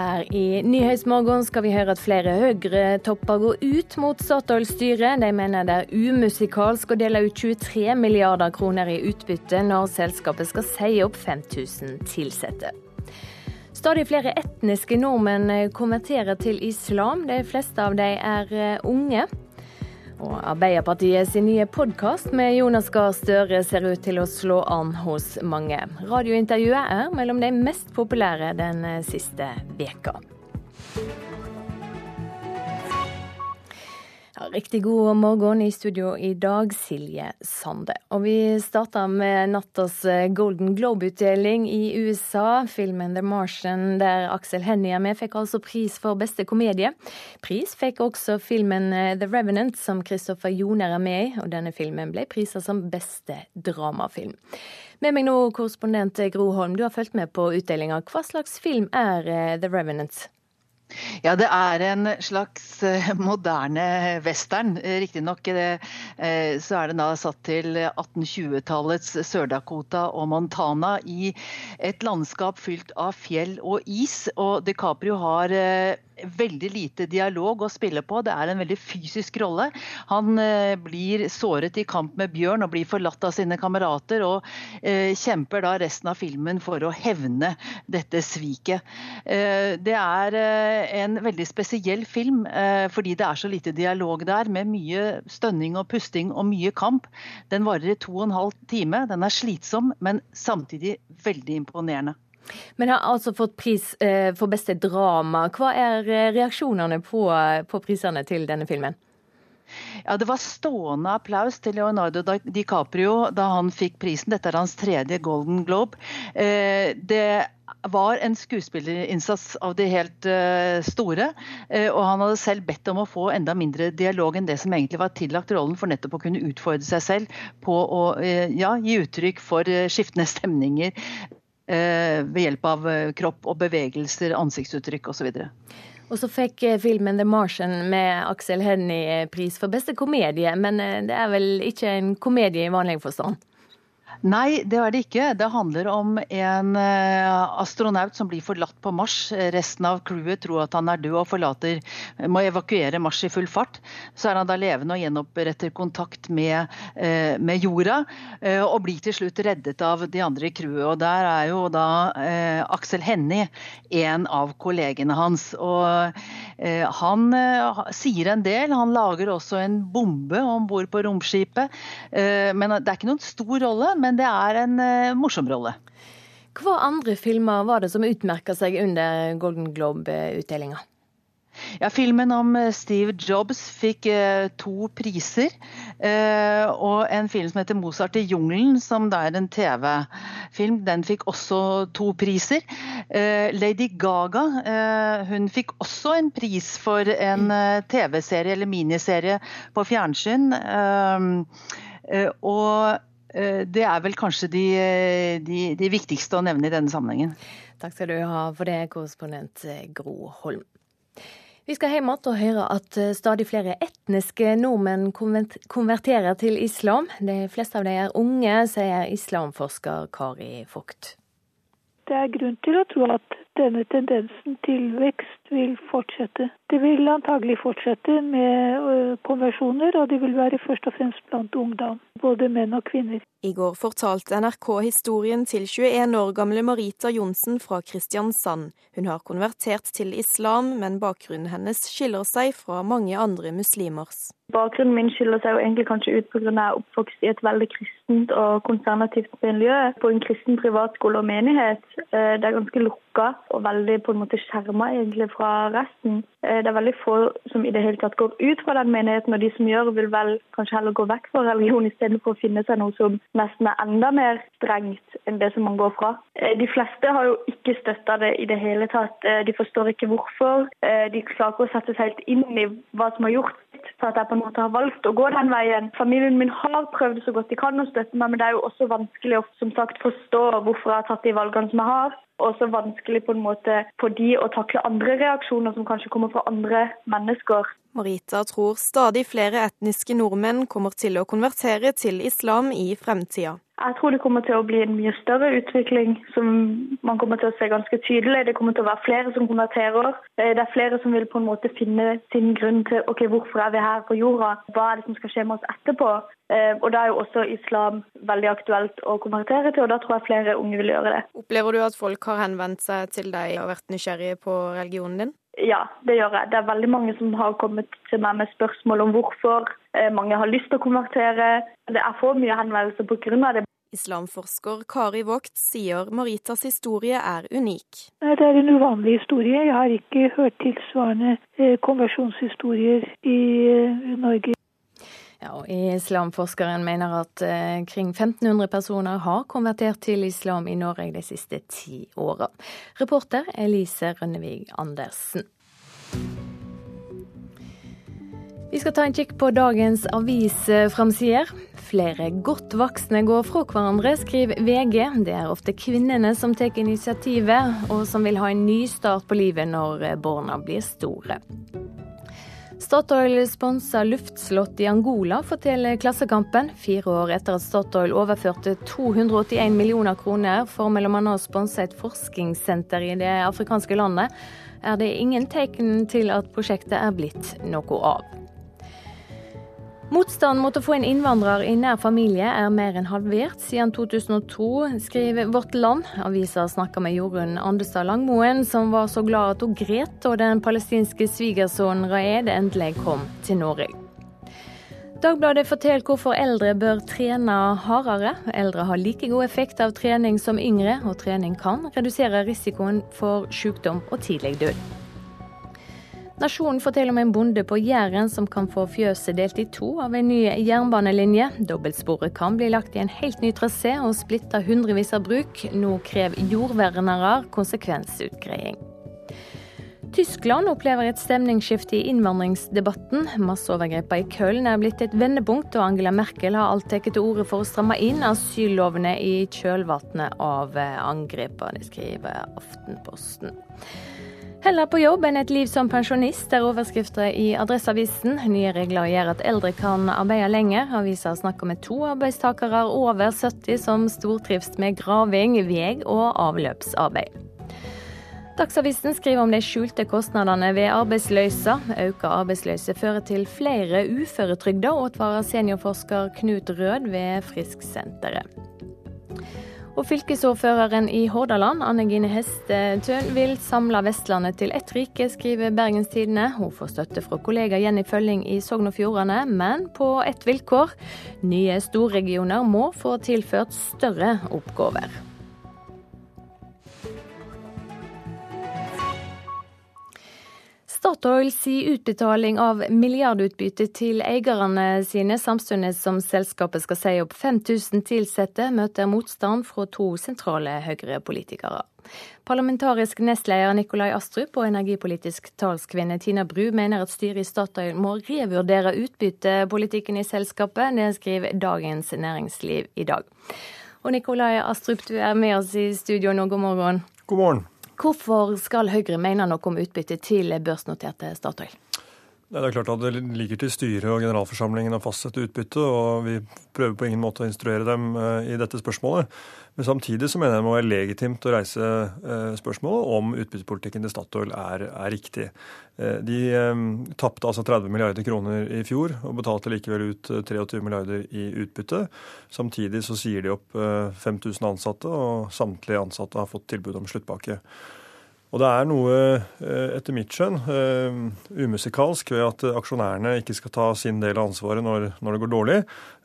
Her i Nyhetsmorgen skal vi høre at flere Høyre-topper går ut mot Statoil-styret. De mener det er umusikalsk å dele ut 23 milliarder kroner i utbytte når selskapet skal si opp 5000 ansatte. Stadig flere etniske nordmenn konverterer til islam. De fleste av dem er unge. Og Arbeiderpartiet sin nye podkast med Jonas Gahr Støre ser ut til å slå an hos mange. Radiointervjuet er mellom de mest populære den siste veka. Ja, riktig god morgen i studio i dag, Silje Sande. Og vi starter med nattas eh, Golden Globe-utdeling i USA. Filmen The Martian, der Aksel Hennie er med, fikk altså pris for beste komedie. Pris fikk også filmen eh, The Revenant, som Kristoffer Joner er med i. Og denne filmen ble prisa som beste dramafilm. Med meg nå, korrespondent Gro Holm, du har fulgt med på utdelinga. Hva slags film er eh, The Revenant? Ja, det er en slags eh, moderne western. Eh, riktignok eh, så er det da satt til 1820-tallets Sør-Dakota og Montana i et landskap fylt av fjell og is. Og DiCaprio har veldig lite dialog å spille på. Det er en veldig fysisk rolle. Han eh, blir såret i kamp med bjørn og blir forlatt av sine kamerater, og eh, kjemper da resten av filmen for å hevne dette sviket. Eh, det er en veldig spesiell film fordi det er så lite dialog der, med mye stønning og pusting og mye kamp. Den varer i to og en halv time. Den er slitsom, men samtidig veldig imponerende. Men har altså fått pris eh, for beste drama. Hva er eh, reaksjonene på, på prisene til denne filmen? Ja, Det var stående applaus til Leonardo DiCaprio da han fikk prisen. Dette er hans tredje Golden Globe. Eh, det var en skuespillerinnsats av de helt store. Og han hadde selv bedt om å få enda mindre dialog enn det som egentlig var tillagt rollen, for nettopp å kunne utfordre seg selv på å ja, gi uttrykk for skiftende stemninger ved hjelp av eh, kropp og bevegelser, ansiktsuttrykk osv. Og så fikk eh, filmen 'The Martian' med Aksel Hennie pris for beste komedie, men det er vel ikke en komedie i vanlig forstand? Nei, det er det ikke. Det handler om en eh, astronaut som blir forlatt på Mars. Resten av crewet tror at han er død og forlater, må evakuere Mars i full fart. Så er han da levende og gjenoppretter kontakt med, eh, med, jorda, eh, og blir til slutt reddet av de andre i crewet. Og der er jo da Aksel Hennie en av kollegene hans. Og han sier en del. Han lager også en bombe om bord på romskipet. Men det er ikke noen stor rolle. men men det er en uh, morsom rolle. Hva andre filmer var det som utmerka seg under Golden Globe-utdelinga? Ja, Filmen om eh, Steve Jobs fikk uh, to priser. Uh, og en film som heter 'Mozart i jungelen', som da er en TV-film, den fikk også to priser. Uh, Lady Gaga hun fikk også en pris for en TV-serie eller miniserie på fjernsyn. og Eh, det er vel kanskje de, eh, de, de, viktigste å nevne i denne sammenhengen. Takk skal du ha for det, korrespondent eh, Gro Holm. Vi skal hjem igjen og høre at stadig flere etniske nordmenn konverterer til islam. De fleste av dem er unge, sier islamforsker Kari Vogt. Det er grunn til å tro at denne tendensen til vekst vil fortsette. Det vil antagelig fortsette med konversjoner, og det vil være først og fremst blant ungdom både menn og kvinner. I går fortalte NRK historien til 21 år gamle Marita Johnsen fra Kristiansand. Hun har konvertert til islam, men bakgrunnen hennes skiller seg fra mange andre muslimers. Bakgrunnen min skiller seg jo egentlig kanskje ut pga. at jeg er oppvokst i et veldig kristent og konservativt miljø. På en kristen privatskole og menighet. Eh, det er ganske lukka og veldig på en måte skjerma egentlig fra resten. Eh, det er veldig få som i det hele tatt går ut fra den menigheten, og de som gjør, vil vel kanskje heller gå vekk fra religion istedenfor å finne seg noe som nesten er enda mer strengt enn det som man går fra. Eh, de fleste har jo ikke støtta det i det hele tatt. Eh, de forstår ikke hvorfor. De klarer ikke å sette seg helt inn i hva som har gjort for at jeg på en måte har valgt å gå den veien. Familien min har prøvd så godt de kan å støtte meg, men det er jo også vanskelig å som sagt, forstå hvorfor jeg har tatt de valgene som jeg har også vanskelig på en måte for de å takle andre reaksjoner som kanskje kommer fra andre mennesker. Marita tror stadig flere etniske nordmenn kommer til å konvertere til islam i fremtida. Jeg tror det kommer til å bli en mye større utvikling som man kommer til å se ganske tydelig. Det kommer til å være flere som konverterer. Det er flere som vil på en måte finne sin grunn til ok, hvorfor er vi her på jorda. Hva er det som skal skje med oss etterpå? Eh, og Da er jo også islam veldig aktuelt å konvertere til, og da tror jeg flere unge vil gjøre det. Opplever du at folk har henvendt seg til deg og vært nysgjerrige på religionen din? Ja, det gjør jeg. Det er veldig mange som har kommet til meg med spørsmål om hvorfor. Eh, mange har lyst til å konvertere. Det er for mye henvendelser pga. det. Islamforsker Kari Vogt sier Maritas historie er unik. Det er en uvanlig historie. Jeg har ikke hørt tilsvarende eh, konversjonshistorier i eh, Norge. Ja, og Islamforskeren mener at eh, kring 1500 personer har konvertert til islam i Norge de siste ti åra. Reporter Elise Rønnevig Andersen. Vi skal ta en kikk på dagens avisframsider. Flere godt voksne går fra hverandre, skriver VG. Det er ofte kvinnene som tar initiativet, og som vil ha en ny start på livet når barna blir store. Statoil sponser luftslott i Angola, forteller Klassekampen. Fire år etter at Statoil overførte 281 millioner kroner for bl.a. å sponse et forskningssenter i det afrikanske landet, er det ingen tegn til at prosjektet er blitt noe av. Motstand mot å få en innvandrer i nær familie er mer enn halvert siden 2002, skriver Vårt Land. Avisa snakker med Jorunn Andestad Langmoen, som var så glad at hun gret da den palestinske svigersønnen Raed endelig kom til Norge. Dagbladet forteller hvorfor eldre bør trene hardere. Eldre har like god effekt av trening som yngre, og trening kan redusere risikoen for sykdom og tidlig død. Nasjonen forteller om en bonde på Jæren som kan få fjøset delt i to av en ny jernbanelinje. Dobbeltsporet kan bli lagt i en helt ny trasé og splitta hundrevis av bruk. Nå krever jordvernere konsekvensutgreiing. Tyskland opplever et stemningsskifte i innvandringsdebatten. Masseovergrepene i Köln er blitt et vendepunkt, og Angela Merkel har alt tatt til orde for å stramme inn asyllovene i kjølvannet av angrepene, skriver Aftenposten. Heller på jobb enn et liv som pensjonist, er overskrifter i Adresseavisen. Nye regler gjør at eldre kan arbeide lenger. Avisa snakker med to arbeidstakere over 70 som stortrives med graving, vei og avløpsarbeid. Dagsavisen skriver om de skjulte kostnadene ved arbeidsløysa. Økt arbeidsløse fører til flere uføretrygda, advarer seniorforsker Knut Rød ved Frisksenteret. Og fylkesordføreren i Hordaland, Anne Gine Hestetøn, vil samle Vestlandet til ett rike, skriver Bergens Tidende. Hun får støtte fra kollega Jenny Følling i Sogn og Fjordane, men på ett vilkår. Nye storregioner må få tilført større oppgaver. Statoil si utbetaling av milliardutbytte til eierne sine, samtidig som selskapet skal si opp 5000 ansatte, møter motstand fra to sentrale Høyre-politikere. Parlamentarisk nestleder Nikolai Astrup og energipolitisk talskvinne Tina Bru mener at styret i Statoil må revurdere utbyttepolitikken i selskapet. Det skriver Dagens Næringsliv i dag. Og Nikolai Astrup, du er med oss i studio nå. God morgen. God morgen. Hvorfor skal Høyre mene noe om utbytte til børsnoterte Statoil? Det er klart at Det ligger til styret og generalforsamlingen å fastsette utbytte, og vi prøver på ingen måte å instruere dem eh, i dette spørsmålet. Men samtidig så mener jeg det må være legitimt å reise eh, spørsmålet om utbyttepolitikken til Statoil er, er riktig. Eh, de tapte altså 30 milliarder kroner i fjor og betalte likevel ut 23 milliarder i utbytte. Samtidig så sier de opp 5000 ansatte, og samtlige ansatte har fått tilbud om sluttpakke. Og det er noe, eh, etter mitt skjønn, eh, umusikalsk ved at aksjonærene ikke skal ta sin del av ansvaret når, når det går dårlig,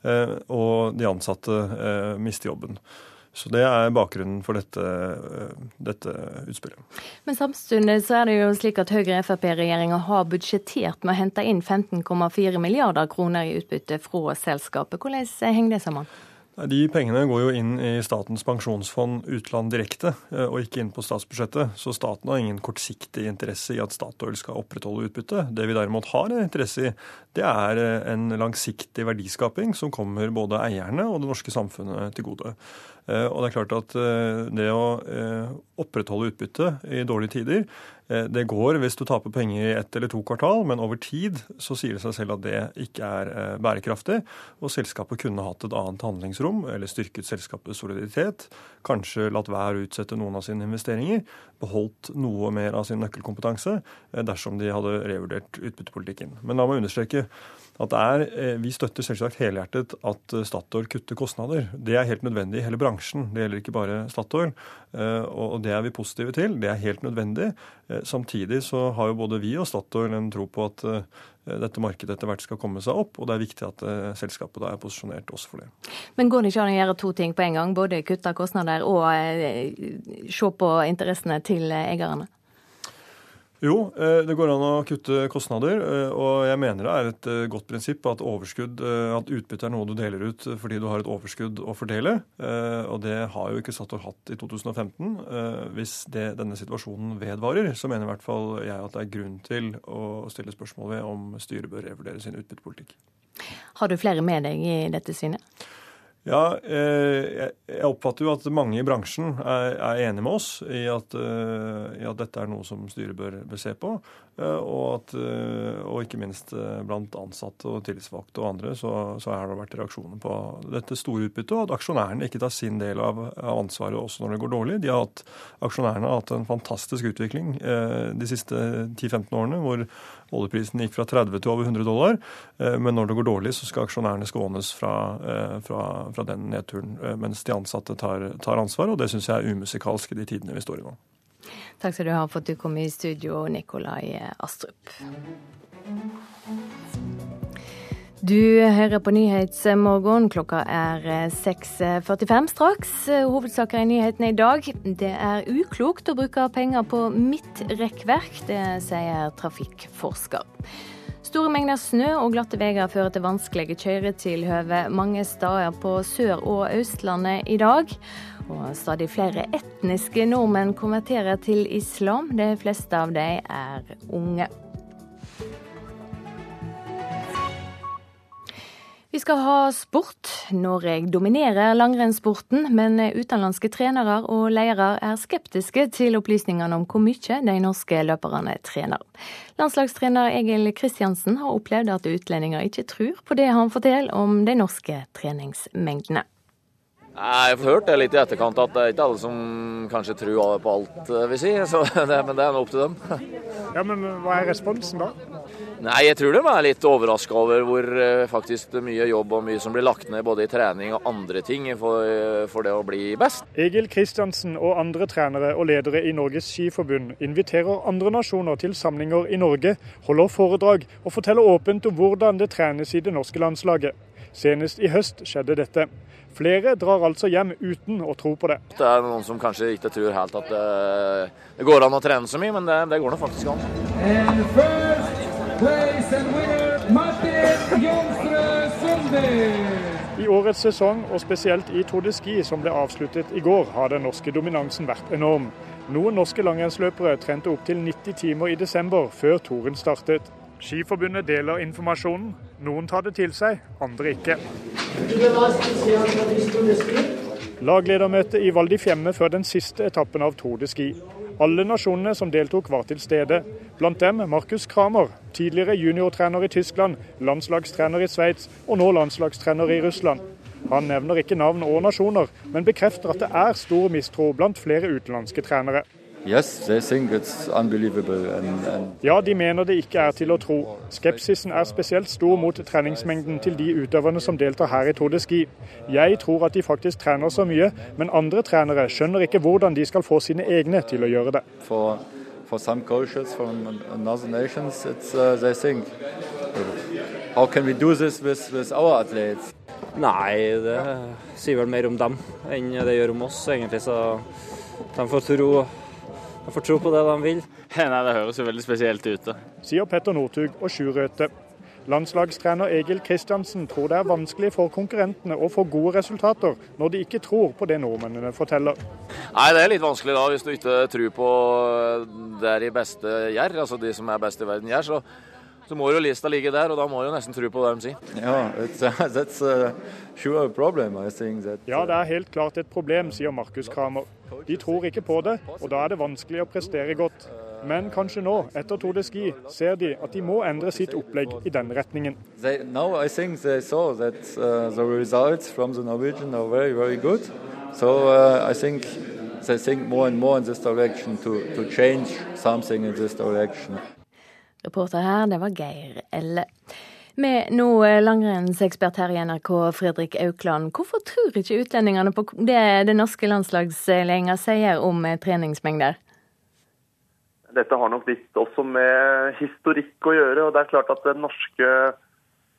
eh, og de ansatte mister jobben. Så Det er bakgrunnen for dette, dette utspillet. Men samtidig så er det jo slik at Høyre-Frp-regjeringa har budsjettert med å hente inn 15,4 milliarder kroner i utbytte fra selskapet. Hvordan henger det sammen? De pengene går jo inn i Statens pensjonsfond utland direkte, eh, og ikke inn på statsbudsjettet. Så staten har ingen kortsiktig interesse i at Statoil skal opprettholde utbytte. Det vi derimot har en interesse i, det er eh, en langsiktig verdiskaping som kommer både eierne og det norske samfunnet til gode. Eh, og det er klart at det å opprettholde utbytte i dårlige tider, det går hvis du taper penger i ett eller to kvartal, men over tid så sier det seg selv at det ikke er eh, bærekraftig. Og selskapet kunne hatt et annet handlingsrom eller styrket selskapets soliditet, kanskje latt være å utsette noen av sine investeringer, beholdt noe mer av sin nøkkelkompetanse dersom de hadde revurdert utbyttepolitikken. Men la meg understreke at er, eh, Vi støtter selvsagt helhjertet at eh, Statoil kutter kostnader. Det er helt nødvendig i hele bransjen. Det gjelder ikke bare Statoil. Eh, og det er vi positive til. Det er helt nødvendig. Samtidig så har jo både vi og Statoil en tro på at dette markedet etter hvert skal komme seg opp, og det er viktig at selskapet da er posisjonert også for det. Men går det ikke an å gjøre to ting på en gang? Både kutte kostnader og se på interessene til eierne? Jo, eh, det går an å kutte kostnader. Eh, og jeg mener det er et eh, godt prinsipp at overskudd, at utbytte er noe du deler ut fordi du har et overskudd å fordele. Og det har jo ikke Statoil hatt i 2015. Hvis det, denne situasjonen vedvarer, så mener i hvert fall jeg at det er grunn til å stille spørsmål ved om styret bør revurdere sin utbyttepolitikk. Har du flere med deg i dette synet? Ja, eh, jeg oppfatter jo at mange i bransjen er, enige med oss i at, eh, i at, dette er noe som styret bør, se på. Eh, og, at, og, ikke minst blant ansatte og tillitsvalgte og andre så, så har det vært reaksjoner på dette store utbyttet, og at aksjonærene ikke tar sin del av, ansvaret også når det går dårlig. De har hatt, aksjonærene har hatt en fantastisk utvikling de siste 10-15 årene, hvor oljeprisen gikk fra 30 til over 100 dollar. Men når det går dårlig, så skal aksjonærene skånes fra, fra fra den nedturen, eh, mens de ansatte tar, tar ansvar. Og det syns jeg er umusikalsk i de tidene vi står i nå. Takk skal du ha for at du kom i studio, Nikolai Astrup. Du hører på Nyhetsmorgen. Klokka er 6.45 straks. Hovedsaker i nyhetene i dag. Det er uklokt å bruke penger på midtrekkverk, det sier trafikkforsker. Store mengder snø og glatte veier fører til vanskelige kjøretilhøve mange steder på Sør- og Østlandet i dag. Og stadig flere etniske nordmenn konverterer til islam. De fleste av dem er unge. Vi skal ha sport. Norge dominerer langrennssporten, men utenlandske trenere og ledere er skeptiske til opplysningene om hvor mye de norske løperne trener. Landslagstrener Egil Kristiansen har opplevd at utlendinger ikke tror på det han forteller om de norske treningsmengdene. Jeg har hørt det litt i etterkant at det er ikke alle som kanskje tror på alt vi sier, det, men det er nå opp til dem. Ja, Men hva er responsen da? Nei, jeg tror de er litt overraska over hvor eh, faktisk mye jobb og mye som blir lagt ned både i trening og andre ting for, eh, for det å bli best. Egil Kristiansen og andre trenere og ledere i Norges Skiforbund inviterer andre nasjoner til samlinger i Norge, holder foredrag og forteller åpent om hvordan det trenes i det norske landslaget. Senest i høst skjedde dette. Flere drar altså hjem uten å tro på det. Det er noen som kanskje ikke tror helt at det, eh, det går an å trene så mye, men det, det går nå faktisk an place and winner, Martin Jonsrud Sundby. I årets sesong, og spesielt i Tour de Ski, som ble avsluttet i går, har den norske dominansen vært enorm. Noen norske langrennsløpere trente opptil 90 timer i desember, før touren startet. Skiforbundet deler informasjonen. Noen tar det til seg, andre ikke. Lagledermøte i Val di Fiemme før den siste etappen av Tour de Ski. Alle nasjonene som deltok var til stede. Blant dem Markus Kramer, tidligere juniortrener i Tyskland, landslagstrener i Sveits og nå landslagstrener i Russland. Han nevner ikke navn og nasjoner, men bekrefter at det er stor mistro blant flere utenlandske trenere. Yes, and, and... Ja, de mener det ikke er til å tro. Skepsisen er spesielt stor mot treningsmengden til de utøverne som deltar her i Tour de Ski. Jeg tror at de faktisk trener så mye, men andre trenere skjønner ikke hvordan de skal få sine egne til å gjøre det. For, for some coaches from other nations, it's, uh, they think, how can we do this with, with our athletes? Nei, det sier vel mer om dem enn det gjør om oss, egentlig. Så de får tro jeg får tro på det han vil. Nei, Det høres jo veldig spesielt ut. da. Sier Petter Northug og Sjurøte. Landslagstrener Egil Kristiansen tror det er vanskelig for konkurrentene å få gode resultater når de ikke tror på det nordmennene forteller. Nei, Det er litt vanskelig da, hvis du ikke tror på det de beste gjør, altså de som er best i verden gjør. så så må jo lista ligge der, og da må du nesten tro på det de sier. Ja, that, ja, det er helt klart et problem, sier Markus Kramer. De tror ikke på det, og da er det vanskelig å prestere godt. Men kanskje nå, etter Tour de Ski, ser de at de må endre sitt opplegg i den retningen. They, now I think they saw that uh, the results from the Norwegian are very, very good. So uh, I think they think more and more in this direction to, to change something in this direction. Reporter her, det var Geir Elle. Med nå langrennsekspert her i NRK, Fredrik Aukland. Hvorfor tror ikke utlendingene på det det norske landslagsledelsen sier om treningsmengder? Dette har nok litt også med historikk å gjøre. og det er klart at Den norske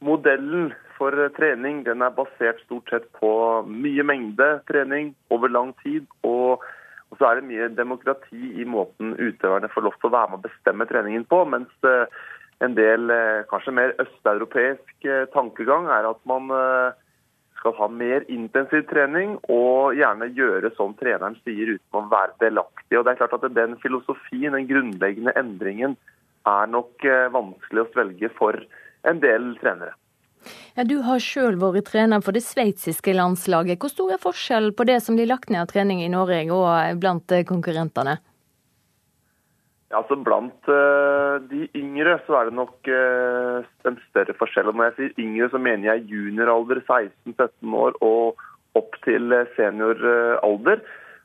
modellen for trening den er basert stort sett på mye mengde trening over lang tid. Og, og så er det mye demokrati i måten utøverne får lov til å være med å bestemme treningen på. Mens eh, en del eh, kanskje mer østeuropeisk eh, tankegang er at man skal ha mer intensiv trening og gjerne gjøre som treneren sier uten å være delaktig. Og det er klart at Den filosofien, den grunnleggende endringen, er nok vanskelig å svelge for en del trenere. Ja, Du har sjøl vært trener for det sveitsiske landslaget. Hvor stor er forskjell på det som blir lagt ned av trening i Norge og blant eh, konkurrentene? Ja, altså Blant uh, de yngre så er det nok uh, en større forskjell. Når jeg sier yngre, så mener jeg junioralder, 16-17 år og opp til senioralder.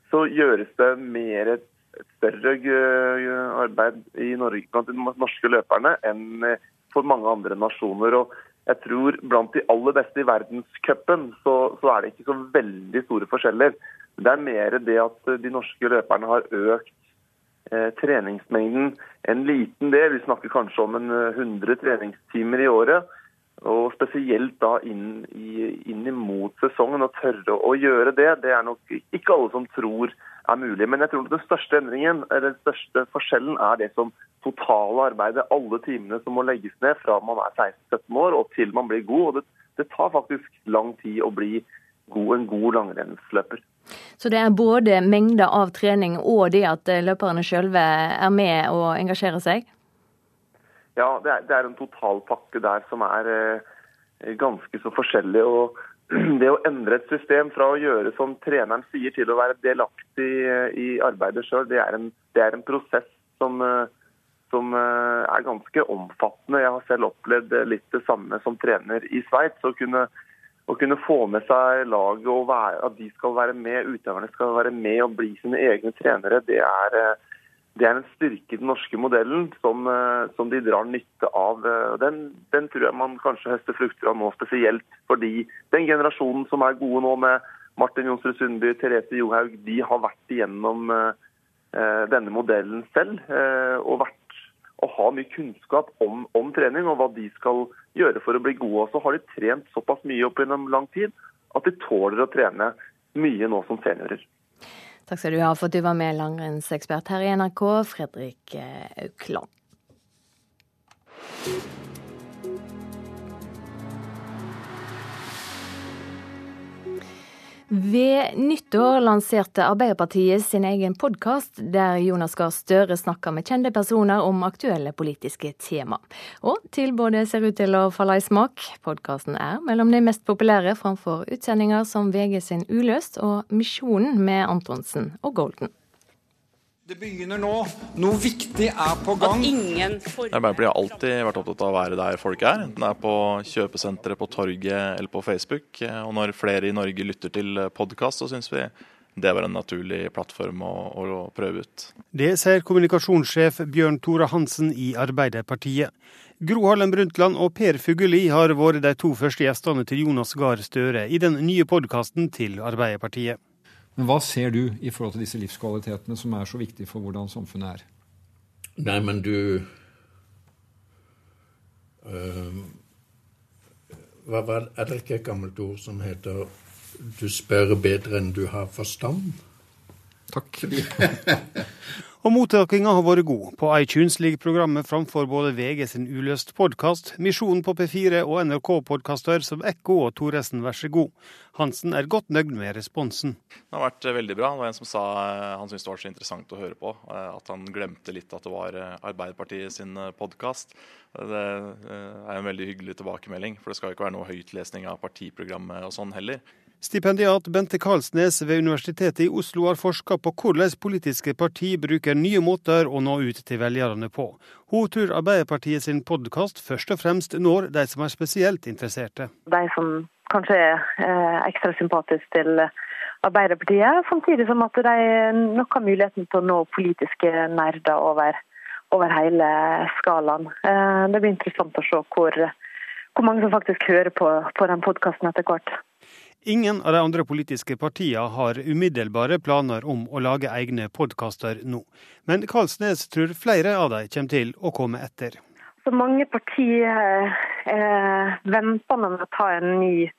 Så gjøres det mer et, større arbeid i Norge blant de norske løperne enn for mange andre nasjoner. og jeg tror blant de aller beste i verdenscupen så, så, er det ikke så veldig store forskjeller. Det er mer det at de norske løperne har økt eh, treningsmengden en liten del. Vi snakker kanskje om en 100 eh, treningstimer i året. Og spesielt da inn, i, inn imot sesongen. Å tørre å gjøre det, det er nok ikke alle som tror er mulig. Men jeg tror den største endringen, eller den største forskjellen er det som totale arbeidet, alle timene som må legges ned fra man er 16-17 år og til man blir god. og det, det, tar faktisk lang tid å bli god, en god langrennsløper. Så det er både mengder av trening og det at løperne sjølve er med og engasjerer seg? Ja, det er, det er en totalpakke der som er eh, ganske så forskjellig. og det å endre et system fra å gjøre som treneren sier, til å være delaktig eh, i arbeidet sjøl, det, det, er en prosess som, eh, som, eh, er ganske omfattende. Jeg har selv opplevd litt det samme som trener i Sveits. Å, kunne få med seg laget og være, at de skal være med, utøverne skal være med og bli sine egne trenere, det er det er en styrke i den norske modellen som, eh, som de drar nytte av. Den, den, tror jeg man kanskje høster frukter av nå, spesielt fordi den generasjonen som er gode nå, med Martin Jonsrud Sundby, Therese Johaug, de har vært igjennom uh, denne modellen selv. Uh, og, vært, og har mye kunnskap om, om, trening og hva de skal gjøre for å bli gode. Og så har de trent såpass mye opp gjennom lang tid at de tåler å trene mye nå som seniorer. Takk skal du ha for at du var med, langrennsekspert her i NRK, Fredrik eh, Aukland. Ved nyttår lanserte Arbeiderpartiet sin egen podkast, der Jonas Gahr Støre snakker med kjente personer om aktuelle politiske tema. Og tilbudet ser ut til å falle i smak. Podkasten er mellom de mest populære framfor utsendinger som VG sin Uløst og Misjonen med Antonsen og Golden. Det begynner nå. Noe viktig er på gang. Arbeiderpartiet har alltid vært opptatt av å være der folk er. Enten det er på kjøpesenteret, på torget eller på Facebook. Og når flere i Norge lytter til podkast, så syns vi det var en naturlig plattform å, å, prøve ut. Det sier kommunikasjonssjef Bjørn Tore Hansen i Arbeiderpartiet. Gro Harlem Brundtland og Per Fugelli har vært de to første gjestene til Jonas Gahr Støre i den nye podkasten til Arbeiderpartiet. Men hva ser du i forhold til disse livskvalitetene som er så viktige for hvordan samfunnet er? Nei, men du uh, hva, hva, Er det ikke et gammelt ord som heter 'du spør bedre enn du har forstand'? Takk. Og mottakinga har vært god. På iTunes ligger programmet framfor både VG sin Uløst podkast, Misjonen på P4 og NRK-podkaster som Ekko og Thoresen Vær så god. Hansen er godt nøyd med responsen. Det har vært eh, veldig bra. Det var en som sa eh, han syntes det var så interessant å høre på. Eh, at han glemte litt at det var Arbeiderpartiet sin podkast. Det er en veldig hyggelig tilbakemelding. For det skal ikke være noe høytlesning av partiprogrammet og sånn heller. Stipendiat Bente Karlsnes ved Universitetet i Oslo har forska på hvordan politiske parti bruker nye måter å nå ut til velgerne på. Hun tror Arbeiderpartiet sin podkast først og fremst når de som er spesielt interesserte. De som kanskje er eh, ekstra sympatiske til Arbeiderpartiet, samtidig som at de nok har muligheten til å nå politiske nerder over, over hele skalaen. Eh, det blir interessant å se hvor, hvor mange som faktisk hører på, på den podkasten etter hvert. Ingen av de andre politiske partiene har umiddelbare planer om å lage egne podkaster nå. Men Karlsnes tror flere av dem kommer til å komme etter. Så mange partier eh, venter med å ta en ny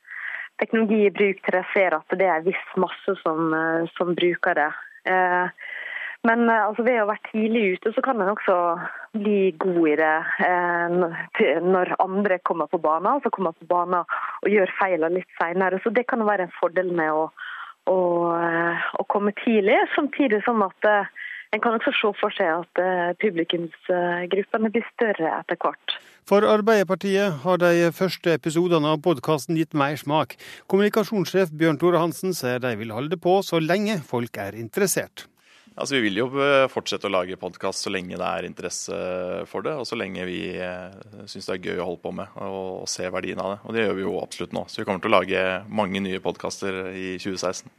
teknologi i bruk til de ser at det er en viss masse som, eh, som bruker det. Eh, men eh, altså, ved å være tidlig ute, så kan en også bli god i det eh, når andre kommer på banen. Altså kommer på banen og gjør feilene litt senere. Så det kan være en fordel med å, å, eh, å komme tidlig. Samtidig som at eh, en kan også se for seg at publikumsgruppene blir større etter hvert. For Arbeiderpartiet har de første episodene av podkasten gitt mer smak. Kommunikasjonssjef Bjørn Tore Hansen sier de vil holde på så lenge folk er interessert. Altså, Vi vil jo eh, fortsette å lage podkast så lenge det er interesse for det, og så lenge vi eh, syns det er gøy å holde på med og, se verdien av det. Og det gjør vi jo absolutt nå. Så vi kommer til å lage mange nye podkaster i 2016.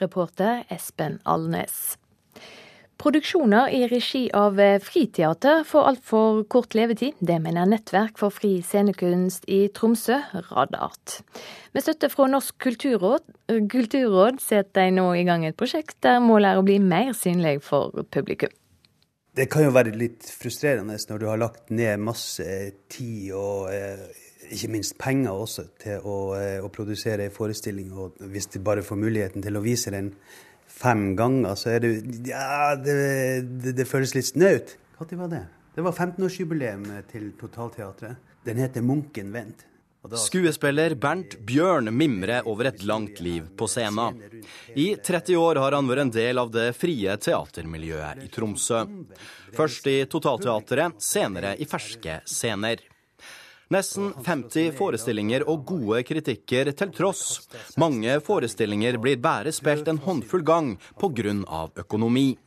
Reporter Espen Alnes. Produksjoner i regi av eh, Friteater får altfor kort levetid. Det mener Nettverk for fri scenekunst i Tromsø, Radart. Med støtte fra Norsk kulturråd, eh, kulturråd setter de nå i gang et prosjekt der målet er å bli mer synlig for publikum. Det kan jo være litt frustrerende når du har lagt ned masse tid og eh, ikke minst penger også til å, å produsere en forestilling, og hvis de bare får muligheten til å vise den fem ganger, så er det Ja, det, det, det føles litt snaut. Når var det? Det var 15-årsjubileum til Totalteatret. Den heter 'Munken vent'. Skuespiller Bernt Bjørn mimrer over et langt liv på scenen. I 30 år har han vært en del av det frie teatermiljøet i Tromsø. Først i Totalteatret, senere i Ferske scener. Nesten 50 forestillinger og gode kritikker til tross. Mange forestillinger blir bare spilt en håndfull gang pga. økonomi.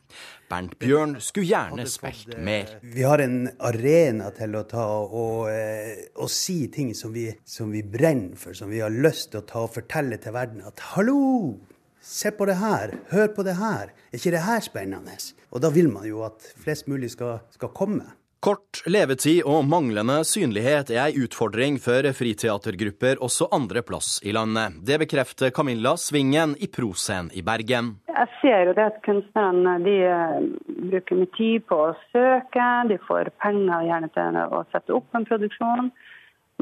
Bernt Bjørn skulle gjerne spilt mer. Vi har en arena til å ta og, eh, og si ting som vi, som vi, brenner for, som vi har lyst til å ta og fortelle til verden. At hallo, se på det her, hør på det her. Er ikke det her spennende? Og da vil man jo at flest mulig skal, skal komme. Kort levetid og manglende synlighet er ei utfordring for friteatergrupper også andre plass i landet. Det bekrefter Camilla Svingen i Proscen i Bergen. Jeg ser jo det at kunstnerne de eh, bruker mye tid på å søke, de får penger gjerne til å sette opp en produksjon.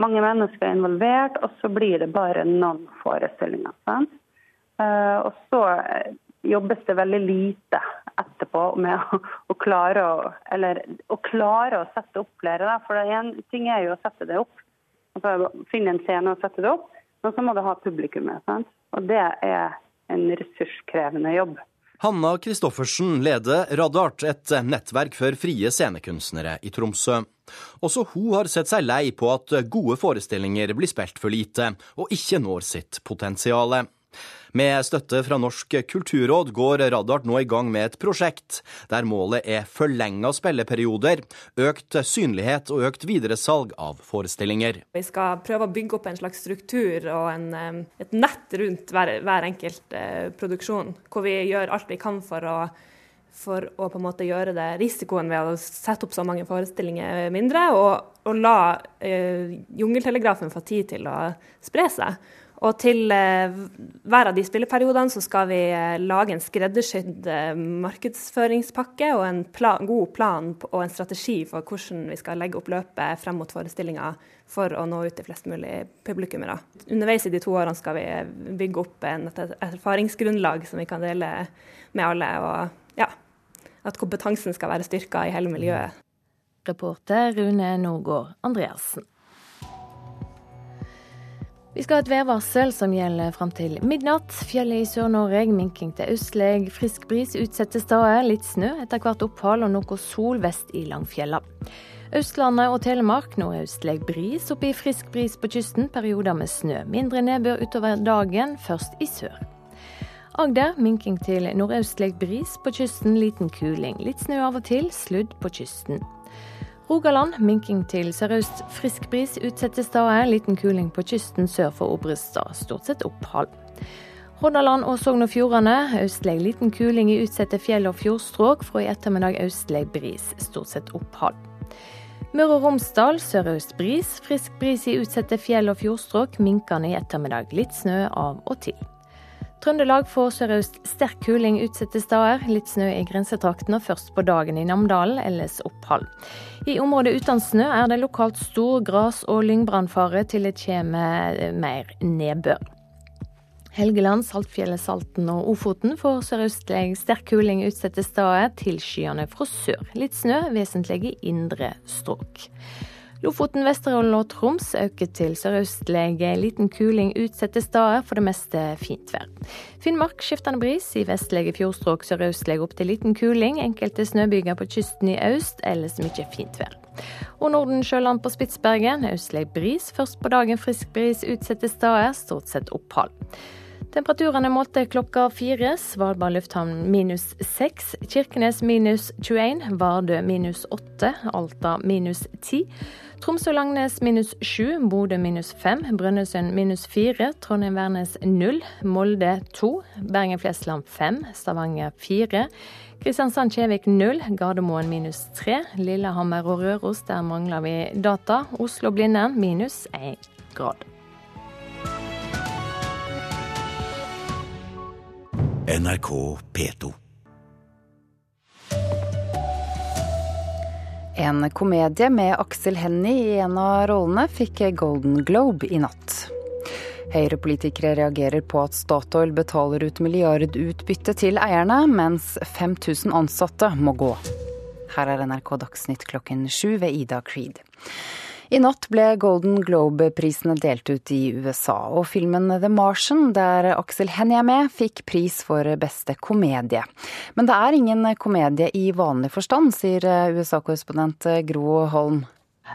Mange mennesker er involvert, og så blir det bare noen forestillinger. Sant? Eh, og så jobbes det veldig lite etterpå med å, å, klare, å, eller, å klare å sette opp flere. Da. For en ting er jo å sette det opp, altså finne en scene og sette det opp. Men så må du ha publikum med. Sant? Og det er en ressurskrevende jobb. Hanna Christoffersen leder Radart, et nettverk for frie scenekunstnere i Tromsø. Også hun har sett seg lei på at gode forestillinger blir spilt for lite, og ikke når sitt potensial. Med støtte fra Norsk kulturråd går Radart nå i gang med et prosjekt der målet er forlenga spilleperioder, økt synlighet og økt videresalg av forestillinger. Vi skal prøve å bygge opp en slags struktur og en, et nett rundt hver, hver enkelt eh, produksjon, hvor vi gjør alt vi kan for å for å på en måte gjøre det risikoen ved å sette opp så mange forestillinger mindre, og, og la eh, Jungeltelegrafen få tid til å spre seg. Og til eh, hver av de spilleperiodene så skal vi eh, lage en skreddersydd eh, markedsføringspakke og en plan, god plan og en strategi for hvordan vi skal legge opp løpet frem mot forestillinga for å nå ut til flest mulig publikummere. Underveis i de to årene skal vi bygge opp et erfaringsgrunnlag som vi kan dele med alle, og ja, at kompetansen skal være styrka i hele miljøet. Reporter Rune Norgård Andreassen. Vi skal ha et værvarsel som gjelder fram til midnatt. Fjellet i Sør-Norge minking til østlig. Frisk bris utsatte steder. Litt snø, etter hvert opphold og noe sol vest i Langfjella. Østlandet og Telemark nordøstlig bris, oppe i frisk bris på kysten. Perioder med snø. Mindre nedbør utover dagen, først i sør. Agder minking til nordøstlig bris på kysten, liten kuling. Litt snø av og til, sludd på kysten. Rogaland minking til sørøst frisk bris utsatte steder. Liten kuling på kysten sør for Obrestad, stort sett opphold. Hordaland og Sogn og Fjordane østlig liten kuling i utsatte fjell- og fjordstrøk. Fra i ettermiddag østlig bris, stort sett opphold. Møre og Romsdal sørøst bris. Frisk bris i utsatte fjell- og fjordstrøk. Minkende i ettermiddag. Litt snø av og til. Trøndelag får sørøst sterk kuling utsatte steder. Litt snø i grensetraktene, først på dagen i Namdalen, ellers opphold. I området uten snø er det lokalt stor gras- og lyngbrannfare til det kommer mer nedbør. Helgeland, Saltfjellet, Salten og Ofoten får sørøstlig sterk kuling utsatte steder, tilskyende fra sør. Litt snø, vesentlig i indre strøk. Lofoten, Vesterålen og Troms øker til sørøstlig liten kuling utsatte steder, for det meste fint vær. Finnmark skiftende bris, i vestlige fjordstrøk sørøstlig opp til liten kuling. Enkelte snøbyger på kysten i øst, ellers mye fint vær. Og Nordensjøland på Spitsbergen østlig bris, først på dagen frisk bris utsatte steder, stort sett opphold. Temperaturene målte klokka fire. Svalbard lufthavn minus seks. Kirkenes minus 21. Vardø minus åtte. Alta minus ti. Tromsø-Langnes minus 7, Bodø minus 5, Brønnøysund minus 4, Trondheim-Værnes 0, Molde 2, Bergen-Flesland 5, Stavanger 4, Kristiansand-Kjevik 0, Gardermoen minus 3, Lillehammer og Røros, der mangler vi data. Oslo-Blindern minus 1 grad. NRK P2. En komedie med Aksel Hennie i en av rollene fikk Golden Globe i natt. Høyre-politikere reagerer på at Statoil betaler ut milliardutbytte til eierne, mens 5000 ansatte må gå. Her er NRK Dagsnytt klokken sju ved Ida Creed. I natt ble Golden Globe-prisene delt ut i USA, og filmen The Martian, der Aksel Hennie er med, fikk pris for beste komedie. Men det er ingen komedie i vanlig forstand, sier USA-korrespondent Gro Holm.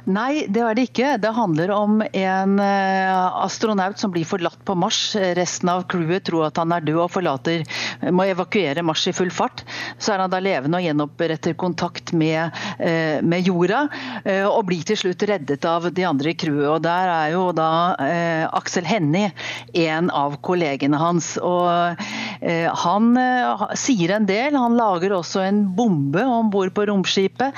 Nei, det er det ikke. Det handler om en astronaut som blir forlatt på Mars. Resten av crewet tror at han er død og forlater, må evakuere Mars i full fart. Så er han da levende og gjenoppretter kontakt med, med jorda, og blir til slutt reddet av de andre i crewet. Og Der er jo da eh, Aksel Hennie en av kollegene hans. og eh, Han eh, sier en del. Han lager også en bombe om bord på romskipet.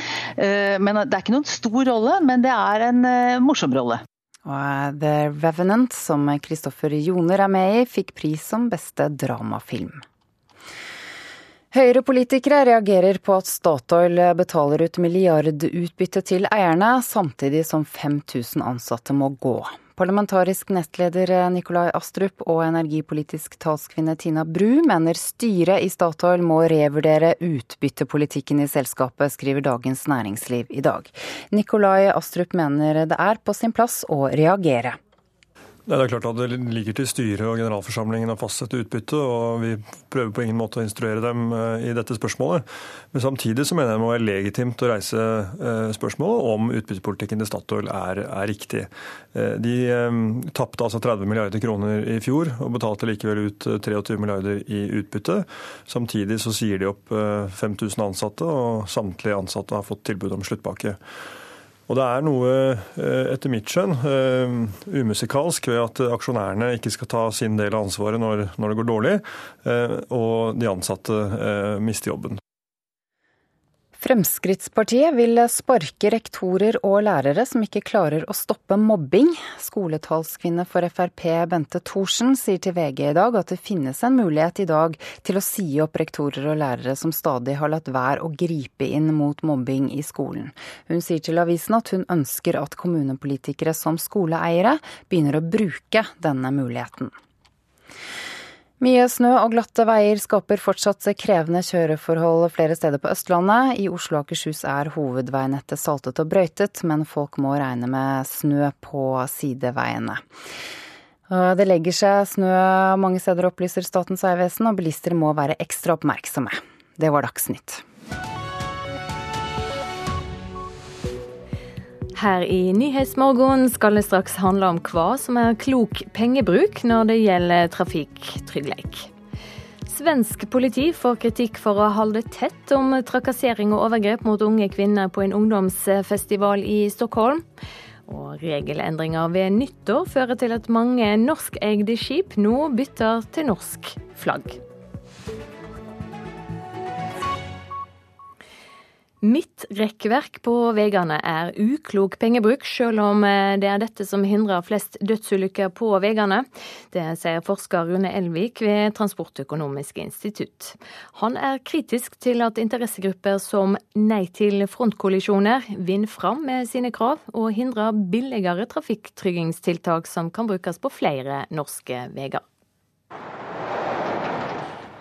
men det er ikke noen stor rolle men det er en uh, morsom rolle. Og The Revenant, som Kristoffer Joner er med i, fikk pris som beste dramafilm. Høyre-politikere reagerer på at Statoil betaler ut milliardutbytte til eierne, samtidig som 5000 ansatte må gå. Parlamentarisk nestleder Nikolai Astrup og energipolitisk talskvinne Tina Bru mener styret i Statoil må revurdere utbyttepolitikken i selskapet, skriver Dagens Næringsliv i dag. Nikolai Astrup mener det er på sin plass å reagere. Det er klart at det ligger til styret og generalforsamlingen å fastsette utbytte, og vi prøver på ingen måte å instruere dem i dette spørsmålet. Men samtidig så mener jeg det må være legitimt å reise spørsmålet om utbyttepolitikken til Statoil er, er riktig. De tapte altså 30 milliarder kroner i fjor, og betalte likevel ut 23 milliarder i utbytte. Samtidig så sier de opp 5000 ansatte, og samtlige ansatte har fått tilbud om sluttpakke. Og det er noe, etter mitt skjønn, umusikalsk ved at aksjonærene ikke skal ta sin del av ansvaret når, når det går dårlig, og de ansatte mister jobben. Fremskrittspartiet vil sparke rektorer og lærere som ikke klarer å stoppe mobbing. Skoletalskvinne for Frp Bente Thorsen sier til VG i dag at det finnes en mulighet i dag til å si opp rektorer og lærere som stadig har latt være å gripe inn mot mobbing i skolen. Hun sier til avisen at hun ønsker at kommunepolitikere som skoleeiere begynner å bruke denne muligheten. Mye snø og glatte veier skaper fortsatt krevende kjøreforhold flere steder på Østlandet. I Oslo og Akershus er hovedveinettet saltet og brøytet, men folk må regne med snø på sideveiene. Det legger seg snø mange steder, opplyser Statens vegvesen, og bilister må være ekstra oppmerksomme. Det var Dagsnytt. Her i Nyhetsmorgen skal det straks handle om hva som er klok pengebruk når det gjelder trafikktrygghet. Svensk politi får kritikk for å holde tett om trakassering og overgrep mot unge kvinner på en ungdomsfestival i Stockholm. Og regelendringer ved nyttår fører til at mange norskeide skip nå bytter til norsk flagg. Midtrekkverk på veiene er uklok pengebruk, selv om eh, det er dette som hindrer flest dødsulykker på veiene. Det sier forsker Rune Elvik ved Transportøkonomisk institutt. Han er kritisk til at interessegrupper som Nei til frontkollisjoner vinner fram med sine krav, og hindrer billigere trafikktryggingstiltak som kan brukes på flere norske veier.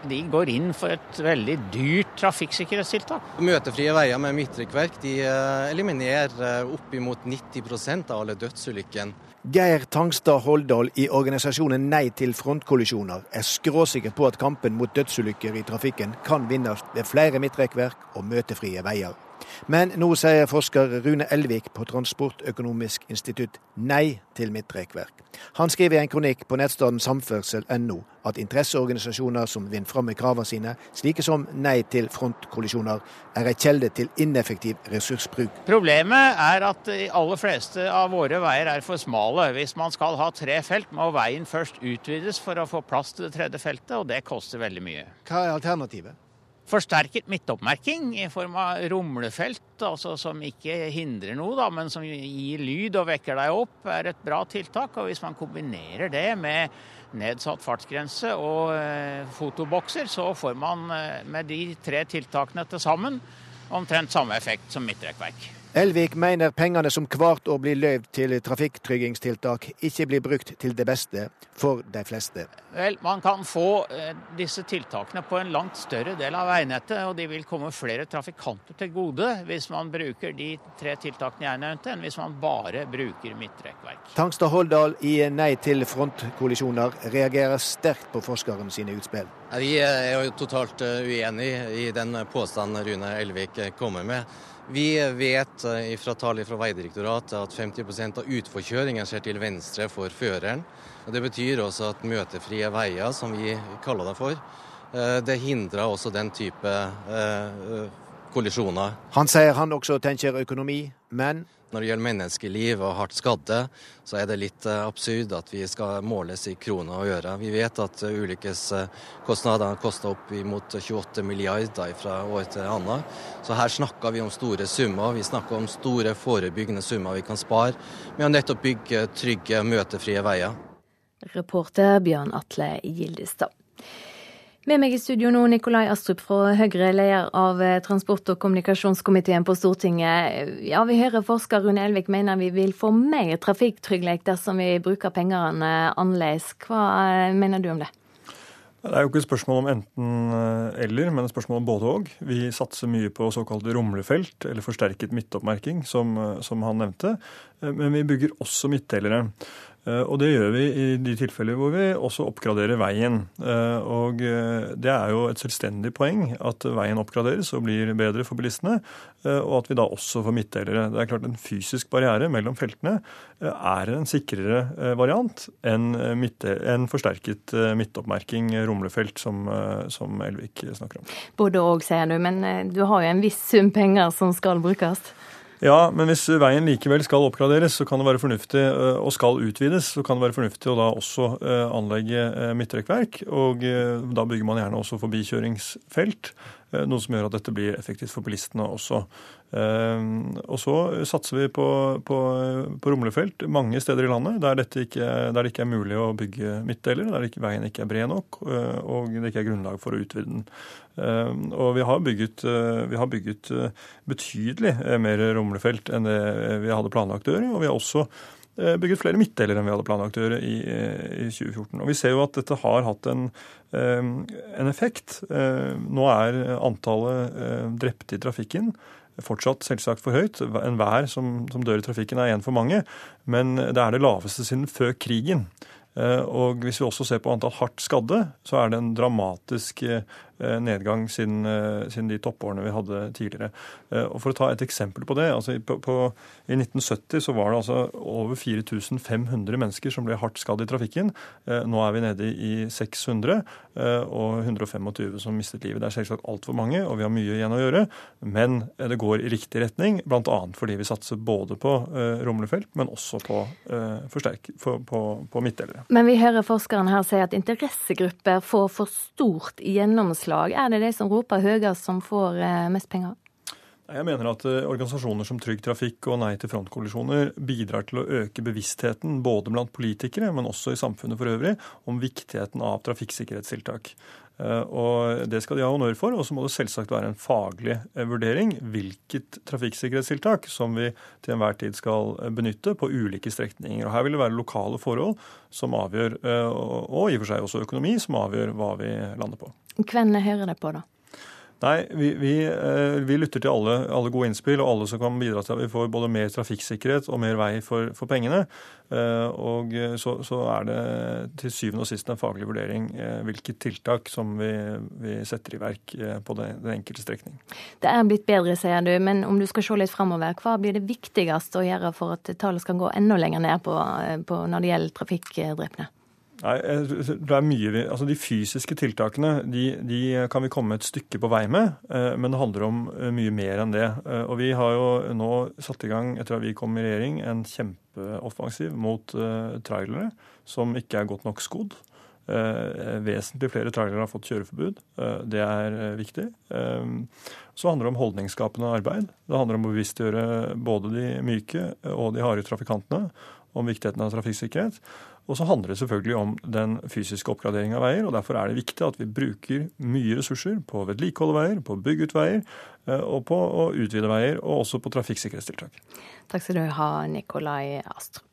De går inn for et veldig dyrt trafikksikkerhetstiltak. Møtefrie veier med midtrekkverk eh, eliminerer eh, oppimot 90% av alle dødsulykkene. Geir Tangstad Holdal i organisasjonen Nei til frontkollisjoner er skråsikker på at kampen mot dødsulykker i trafikken kan vinnes ved flere midtrekkverk og møtefrie veier. Men nå sier forsker Rune Elvik på Transportøkonomisk institutt nei til midtrekkverk. Han skriver i en kronikk på nettstedet samferdsel.no at interesseorganisasjoner som vinner fram med kravene sine, slike som Nei til frontkollisjoner, er en kjelde til ineffektiv ressursbruk. Problemet er at de aller fleste av våre veier er for smale. Hvis man skal ha tre felt, må veien først utvides for å få plass til det tredje feltet, og det koster veldig mye. Hva er alternativet? Forsterket midtoppmerking i form av rumlefelt, altså som ikke hindrer noe, da, men som gir lyd og vekker deg opp, er et bra tiltak. Og hvis man kombinerer det med nedsatt fartsgrense og eh, fotobokser, så får man eh, med de tre tiltakene til sammen omtrent samme effekt som midtrekkverk. Elvik mener pengene som hvert år blir løyvd til trafikktryggingstiltak, ikke blir brukt til det beste for de fleste. Vel, Man kan få eh, disse tiltakene på en langt større del av veinettet, og de vil komme flere trafikanter til gode hvis man bruker de tre tiltakene jeg nevnte, enn hvis man bare bruker midtrekkverk. Tangstad Holdal i Nei til frontkollisjoner reagerer sterkt på forskeren sine utspill. Vi er jo totalt eh, uenig i den påstanden Rune Elvik kommer med. Vi vet eh, fra tall fra Vegdirektoratet at 50% av utforkjøringen skjer til venstre for føreren. Det betyr også at møtefrie veier, som vi kaller det for, eh, det hindrer også den type eh, kollisjoner. Han sier han også tenker økonomi, men når det gjelder menneskeliv og hardt skadde, så er det litt eh, absurd at vi skal måles i kroner og øre. Vi vet at ulykkeskostnader ulykkeskostnadene koster opp imot 28 milliarder fra år til annet. Så her snakker vi om store summer. Vi snakker om store forebyggende summer vi kan spare med å nettopp bygge trygge, møtefrie veier. Reporter Bjørn Atle Gildestad. Med meg i studio nå Nikolai Astrup fra Høyre, leder av eh, transport- og kommunikasjonskomiteen på Stortinget. Ja, Vi hører forsker Rune Elvik mener vi vil få mer trafikktrygghet dersom vi bruker pengene annerledes. Hva eh, mener du om det? Det er jo ikke et spørsmål om enten-eller, eh, men et spørsmål om både og. Vi satser mye på såkalte rumlefelt, eller forsterket midtoppmerking, som, som han nevnte. Men vi bygger også midtdelere. Eh, og det gjør vi i de tilfeller hvor vi også oppgraderer veien. Eh, og eh, det er jo et selvstendig poeng at veien oppgraderes og blir bedre for bilistene, og at vi da også får midtdelere. Det er klart En fysisk barriere mellom feltene er en sikrere variant enn en forsterket midtoppmerking, rumlefelt, som, som Elvik snakker om. Både og, sier du, men du har jo en viss sum penger som skal brukes? Ja, men hvis veien likevel skal oppgraderes så kan det være fornuftig, øh, og skal utvides, så kan det være fornuftig å da også øh, anlegge øh, midtrekkverk. Og da bygger man gjerne også forbikjøringsfelt. Noe som gjør at dette blir effektivt for bilistene også. Ehm, og så satser vi på, på, på rumlefelt mange steder i landet der, ikke, der, det ikke er mulig å bygge midtdeler, der ikke, veien ikke er bred nok eh, og det ikke er grunnlag for å utvide den. Ehm, og vi har bygget, eh, vi har bygget eh, betydelig mer rumlefelt enn det vi hadde planlagt å gjøre. Og vi har også bygget flere midtdeler enn vi hadde planlagt å gjøre i, i 2014. Og Vi ser jo at dette har hatt en, en effekt. Nå er antallet drepte i trafikken fortsatt selvsagt for høyt. Enhver som, som dør i trafikken er én for mange, men det er det laveste siden før krigen. Eh, og hvis vi også ser på antall hardt skadde, så er det en dramatisk eh, nedgang siden, siden, de toppårene vi hadde tidligere. Og For å ta et eksempel på det. altså på, på, I 1970 så var det altså over 4500 mennesker som ble hardt skadd i trafikken. Nå er vi nede i 600 og 125 som mistet livet. Det er selvsagt altfor mange, og vi har mye igjen å gjøre. Men det går i riktig retning, bl.a. fordi vi satser både på rumlefelt, men også på, forsterk, på, på, på midtdelere. Men vi hører forskeren her si at interessegrupper får for stort gjennomslag. Er det de som roper høyest som får eh, mest penger? Jeg mener at eh, organisasjoner som Trygg Trafikk og Nei til frontkollisjoner bidrar til å øke bevisstheten både blant politikere, men også i samfunnet for øvrig, om viktigheten av trafikksikkerhetstiltak. Eh, og Det skal de ha honnør for. Og så må det selvsagt være en faglig eh, vurdering hvilket trafikksikkerhetstiltak som vi til enhver tid skal eh, benytte på ulike strekninger. Og Her vil det være lokale forhold som avgjør, og i og for seg også økonomi, som avgjør hva vi lander på. Hvem hører det på, da? Nei, vi, vi, eh, vi lytter til alle, alle, gode innspill og alle som kan bidra til at vi får både mer trafikksikkerhet og mer vei for, for pengene. Eh, og så, så, er det til syvende og sist en faglig vurdering eh, hvilke tiltak som vi, vi setter i verk på den, den, enkelte strekning. Det er blitt bedre, sier du, men om du skal se litt framover, hva blir det viktigste å gjøre for at tallet skal gå enda lenger ned på, på når det gjelder trafikkdrepne? Nei, det er mye, altså De fysiske tiltakene de, de, kan vi komme et stykke på vei med, eh, men det handler om eh, mye mer enn det. Eh, og Vi har jo nå satt i gang, etter at vi kom i regjering, en kjempeoffensiv mot trailere som ikke er godt nok skodd. Vesentlig flere trailere har fått kjøreforbud. Det er viktig. Så handler det om holdningsskapende arbeid. Det handler om å bevisstgjøre både de myke og de harde trafikantene om viktigheten av trafikksikkerhet. Og så handler det selvfølgelig om den fysiske oppgraderingen av veier. og Derfor er det viktig at vi bruker mye ressurser på å vedlikeholde veier, på å bygge ut veier, eh, og på å utvide veier, og også på trafikksikkerhetstiltak. Takk skal du ha, Nikolai Astrup.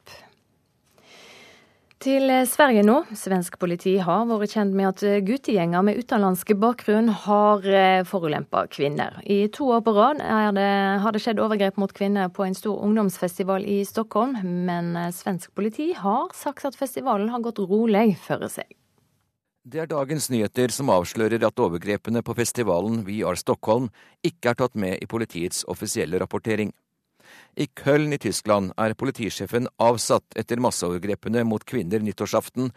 Til Sverige nå. Svensk politi har vært kjent med at guttegjenger med utenlandsk bakgrunn har eh, forulempa kvinner. I to år på rad har det skjedd overgrep mot kvinner på en stor ungdomsfestival i Stockholm, men eh, svensk politi har sagt at festivalen har gått rolig for seg. Det er dagens nyheter som avslører at overgrepene på festivalen We Are Stockholm ikke er tatt med i politiets offisielle rapportering. I Köln i Tyskland er politisjefen avsatt etter masseovergrepene mot kvinner nyttårsaften.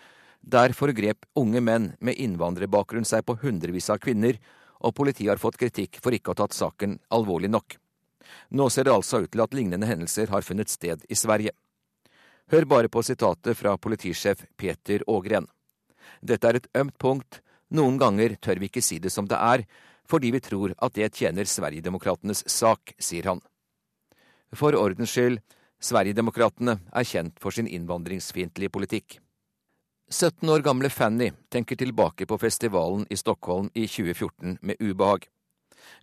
Der forgrep unge menn med innvandrerbakgrunn seg på hundrevis av kvinner, og politiet har fått kritikk for ikke å ha tatt saken alvorlig nok. Nå ser det altså ut til at lignende hendelser har funnet sted i Sverige. Hør bare på sitatet fra politisjef Peter Ågren. Dette er et ømt punkt, noen ganger tør vi ikke si det som det er, fordi vi tror at det tjener Sverigedemokratenes sak, sier han. For ordens skyld, Sverigedemokraterna er kjent for sin innvandringsfiendtlige politikk. 17 år gamle Fanny tenker tilbake på festivalen i Stockholm i 2014 med ubehag.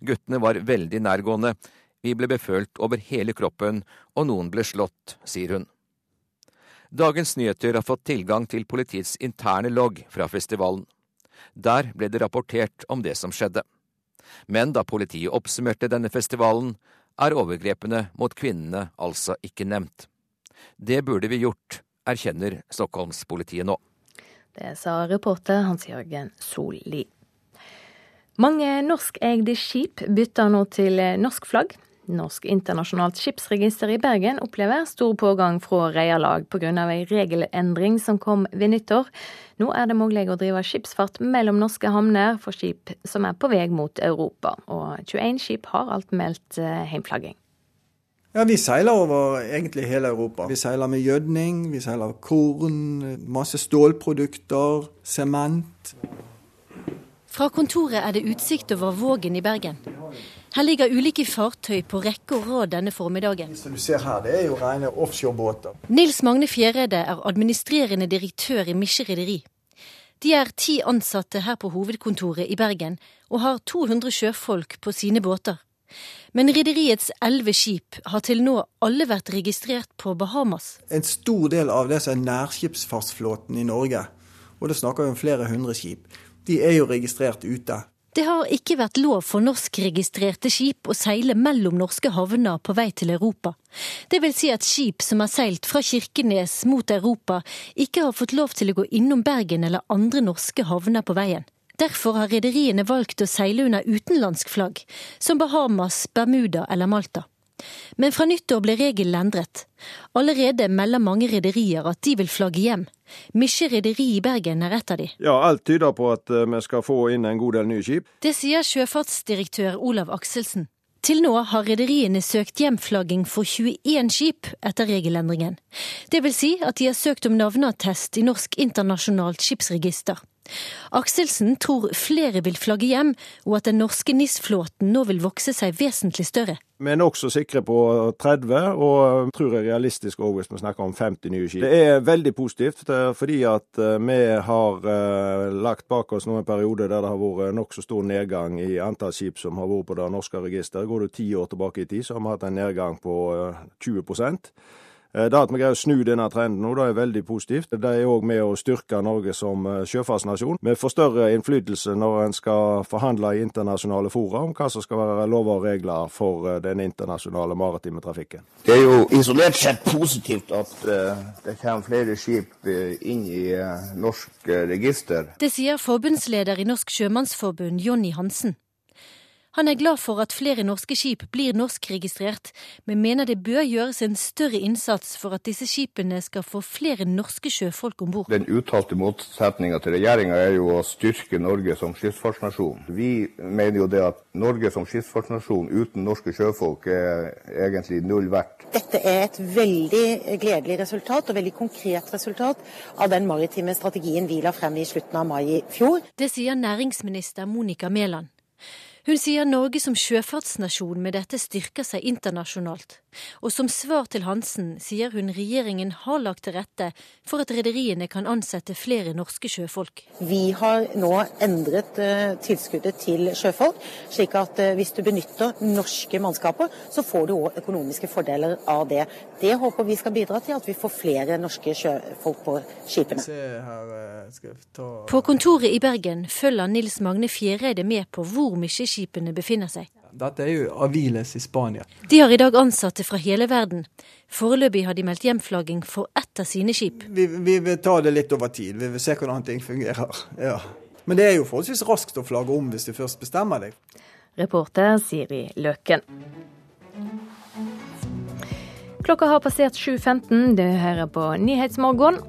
Guttene var veldig nærgående, vi ble befølt over hele kroppen, og noen ble slått, sier hun. Dagens Nyheter har fått tilgang til politiets interne logg fra festivalen. Der ble det rapportert om det som skjedde. Men da politiet oppsummerte denne festivalen, er overgrepene mot kvinnene altså ikke nevnt. Det burde vi gjort, erkjenner Stockholmspolitiet nå. Det sa reporter Hans-Jørgen Solli. Mange norskeide skip bytter nå til norsk flagg. Norsk internasjonalt skipsregister i Bergen opplever stor pågang fra reierlag pga. ei regelendring som kom ved nyttår. Nå er det mulig å drive skipsfart mellom norske havner for skip som er på vei mot Europa. Og 21 skip har alt meldt eh, heimflagging. Ja, Vi seiler over egentlig hele Europa. Vi seiler med gjødning, vi seiler korn, masse stålprodukter, sement. Fra kontoret er det utsikt over Vågen i Bergen. Her ligger ulike fartøy på rekke og rad denne formiddagen. Som du ser her, det er jo rene offshorebåter. Nils Magne Fjereide er administrerende direktør i Misje rederi. De er ti ansatte her på hovedkontoret i Bergen, og har 200 sjøfolk på sine båter. Men rederiets elleve skip har til nå alle vært registrert på Bahamas. En stor del av det som er nærskipsfartsflåten i Norge, og da snakker vi om flere hundre skip, de er jo registrert ute. Det har ikke vært lov for norskregistrerte skip å seile mellom norske havner på vei til Europa. Det vil si at skip som har seilt fra Kirkenes mot Europa, ikke har fått lov til å gå innom Bergen eller andre norske havner på veien. Derfor har rederiene valgt å seile under utenlandsk flagg, som Bahamas, Bermuda eller Malta. Men fra nyttår ble regelen endret. Allerede melder mange rederier at de vil flagge hjem. Misje rederi i Bergen er et av de. Ja, alt tyder på at eh, vi skal få inn en god del nye skip. Det sier sjøfartsdirektør Olav Akselsen. Til nå har rederiene søkt hjemflagging for 21 skip etter regelendringen. Det vil si at de har søkt om navneattest i Norsk internasjonalt skipsregister. Akselsen tror flere vil flagge hjem, og at den norske NIS-flåten nå vil vokse seg vesentlig større. Vi er nokså sikre på 30, og tror det er realistisk òg hvis vi snakker om 50 nye skip. Det er veldig positivt, fordi at eh, vi har eh, lagt bak oss noen perioder der det har vært nokså stor nedgang i antall skip som har vært på det norske registeret. Går du ti år tilbake i tid, så har vi hatt en nedgang på 20 eh, Eh, det at vi greier å snu denne trenden nå, det er veldig positivt. Det er òg med å styrke Norge som eh, sjøfartsnasjon. Vi får større innflytelse når en skal forhandle i internasjonale fora om hva som skal være lover og regler for eh, den internasjonale maritime trafikken. Det er jo isolert sett positivt at det kommer flere skip inn i norsk register. Det sier forbundsleder i Norsk Sjømannsforbund, Jonny Hansen. Han er glad for at flere norske skip blir norskregistrert, men mener det bør gjøres en større innsats for at disse skipene skal få flere norske sjøfolk om bord. Den uttalte motsetninga til regjeringa er jo å styrke Norge som skipsfartsnasjon. Vi mener jo det at Norge som skipsfartsnasjon uten norske sjøfolk er egentlig null verdt. Dette er et veldig gledelig resultat, og veldig konkret resultat, av den maritime strategien vi la frem i slutten av mai i fjor. Det sier næringsminister Monica Mæland. Hun sier Norge som sjøfartsnasjon med dette styrker seg internasjonalt. Og som svar til Hansen sier hun regjeringen har lagt til rette for at rederiene kan ansette flere norske sjøfolk. Vi har nå endret uh, tilskuddet til sjøfolk, slik at uh, hvis du benytter norske mannskaper, så får du òg økonomiske fordeler av det. Det håper vi skal bidra til at vi får flere norske sjøfolk på skipene. Eh, på kontoret i Bergen følger Nils Magne Fjereide med på hvor mye skipene befinner seg. Dette er jo Aviles i Spania. De har i dag ansatte fra hele verden. Foreløpig har de meldt hjemflagging for ett av sine skip. Vi, vi, vil ta det litt over tid. Vi vil se hvordan ting fungerer. Ja. Men det er jo forholdsvis raskt å flagge om hvis du først bestemmer deg. Reporter Siri Løken. Klokka har passert 7.15. Du hører på Nyhetsmorgen.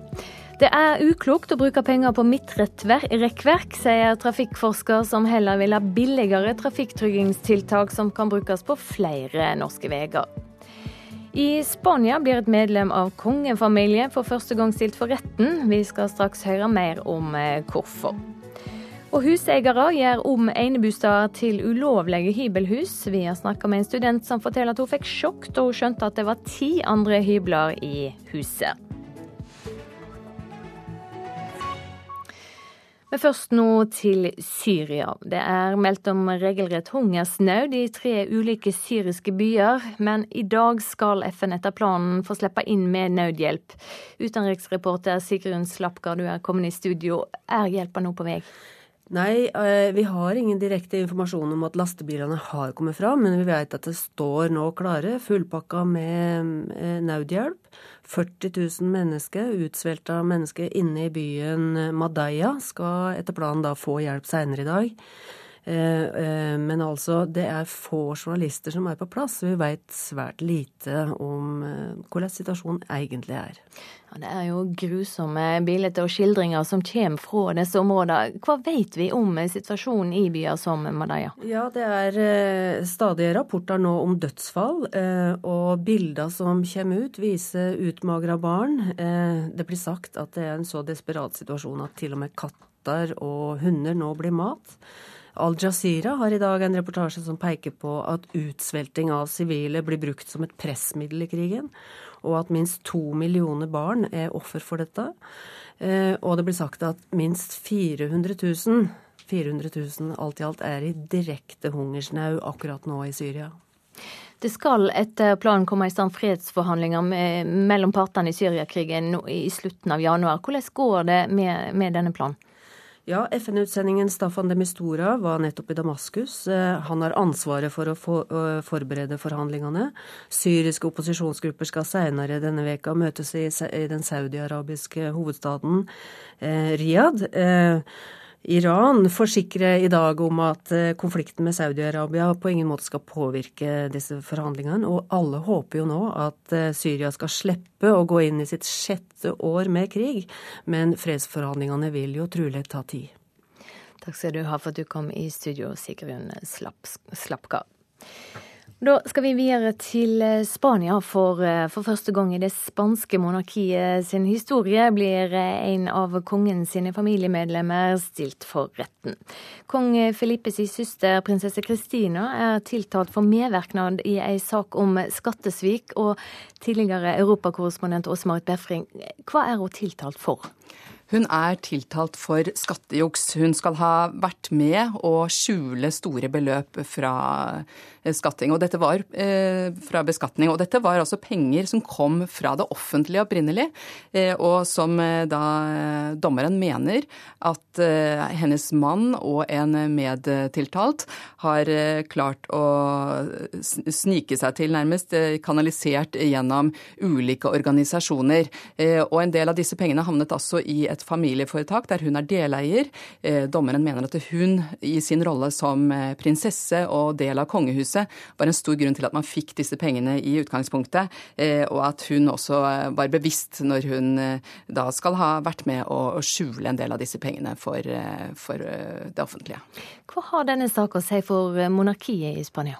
Det er uklokt å bruke penger på midtrekkverk, sier trafikkforsker som heller vil ha billigere trafikktryggingstiltak som kan brukes på flere norske veier. I Spania blir et medlem av kongefamilien for første gang stilt for retten. Vi skal straks høre mer om eh, hvorfor. Og huseiere gjør om enebosteder til ulovlige hybelhus. Vi har snakka med en student som forteller at hun fikk sjokk da hun skjønte at det var ti andre hybler i huset. Men først nå til Syria. Det er meldt om regelrett hungersnød i tre ulike syriske byer, men i dag skal FN etter planen få slippe inn med nødhjelp. Utenriksreporter Sigrun Slapgard, du er kommet i studio. Er hjelpa nå på vei? Nei, eh, vi har ingen direkte informasjon om at lastebilene har kommet fram, men vi vet at det står nå klare, fullpakka med eh, nødhjelp. 40 000 mennesker, utsvelta mennesker inne i byen Madaya, skal etter planen da få hjelp seinere i dag. Eh, eh, men altså, det er få journalister som er på plass. Vi vet svært lite om eh, hvordan situasjonen egentlig er. Ja, det er jo grusomme bilder og skildringer som kommer fra disse områdene. Hva vet vi om situasjonen i byer som Madaya? Ja, Det er stadige rapporter nå om dødsfall, og bilder som kommer ut, viser utmagra barn. Det blir sagt at det er en så desperat situasjon at til og med katter og hunder nå blir mat. Al Jazeera har i dag en reportasje som peker på at utsvelting av sivile blir brukt som et pressmiddel i krigen, og at minst to millioner barn er offer for dette. Eh, og det blir sagt at minst 400 000, 400 000 alt i alt er i direkte hungersnau akkurat nå i Syria. Det skal etter planen komme i stand fredsforhandlinger mellom partene i Syriakrigen i slutten av januar. Hvordan går det med, med denne planen? Ja, FN-utsendingen Staffan de Mistura var nettopp i Damaskus. Eh, han har ansvaret for å forberede forhandlingene. Syriske opposisjonsgrupper skal senere denne veka møtes i den saudiarabiske hovedstaden eh, Riyadh. Iran forsikrer i dag om at eh, konflikten med Saudi-Arabia på ingen måte skal påvirke disse forhandlingene, og alle håper jo nå at eh, Syria skal slippe å gå inn i sitt sjette år med krig, men fredsforhandlingene vil jo trolig ta tid. Takk skal du ha for at du kom i studio, Sigrun Slapka. Da skal vi videre til eh, Spania, for eh, for første gang i det spanske monarkiet sin historie blir eh, en av kongen sine familiemedlemmer stilt for retten. Kong Felippes søster, prinsesse Christina, er tiltalt for medvirknad i ei sak om skattesvik, og tidligere europakorrespondent Åse Marit Befring, hva er hun tiltalt for? Hun er tiltalt for skattejuks. Hun skal ha vært med å skjule store beløp fra Eh, skatting. Og dette var eh, fra beskatning. Og dette var altså penger som kom fra det offentlige opprinnelig, eh, og som da dommeren mener at hennes mann og en medtiltalt har klart å snike seg til, nærmest kanalisert gjennom ulike organisasjoner. Og en del av disse pengene havnet altså i et familieforetak der hun er deleier. Dommeren mener at hun i sin rolle som prinsesse og del av kongehuset var en stor grunn til at man fikk disse pengene i utgangspunktet, eh, og at hun også eh, var bevisst når hun eh, da skal ha vært med å skjule en del av disse pengene for, for det offentlige. Hva har denne saken å si for monarkiet i Spania?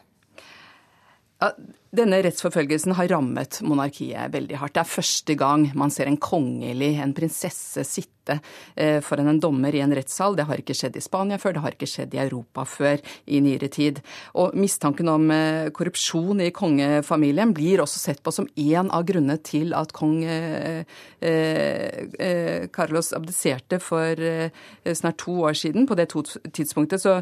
Ja, denne rettsforfølgelsen har rammet monarkiet veldig hardt. Det er første gang man ser en kongelig, en prinsesse, sitte eh, foran en dommer i en rettssal. Det har ikke skjedd i Spania før, det har ikke skjedd i Europa før i nyere tid. Og mistanken om eh, korrupsjon i kongefamilien blir også sett på som én av grunnene til at kong eh, Carlos abdiserte for snart to år siden. På det tidspunktet så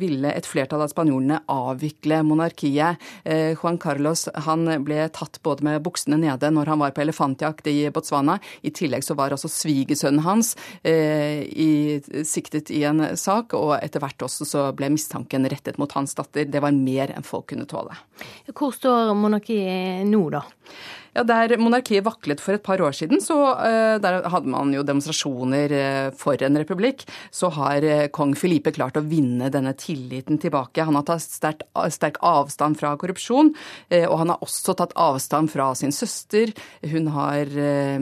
ville et flertall av spanjolene avvikle monarkiet. Juan Carlos han ble tatt både med buksene nede når han var på elefantjakt i Botswana. I tillegg så var også svigersønnen hans eh, i, siktet i en sak, og etter hvert også så ble mistanken rettet mot hans datter. Det var mer enn folk kunne tåle. Hvor står monarkiet nå, da? Ja, Der monarkiet vaklet for et par år siden, så uh, der hadde man jo demonstrasjoner uh, for en republikk. Så har uh, kong Filipe klart å vinne denne tilliten tilbake. Han har tatt sterk, sterk avstand fra korrupsjon, og han har også tatt avstand fra sin søster. Hun har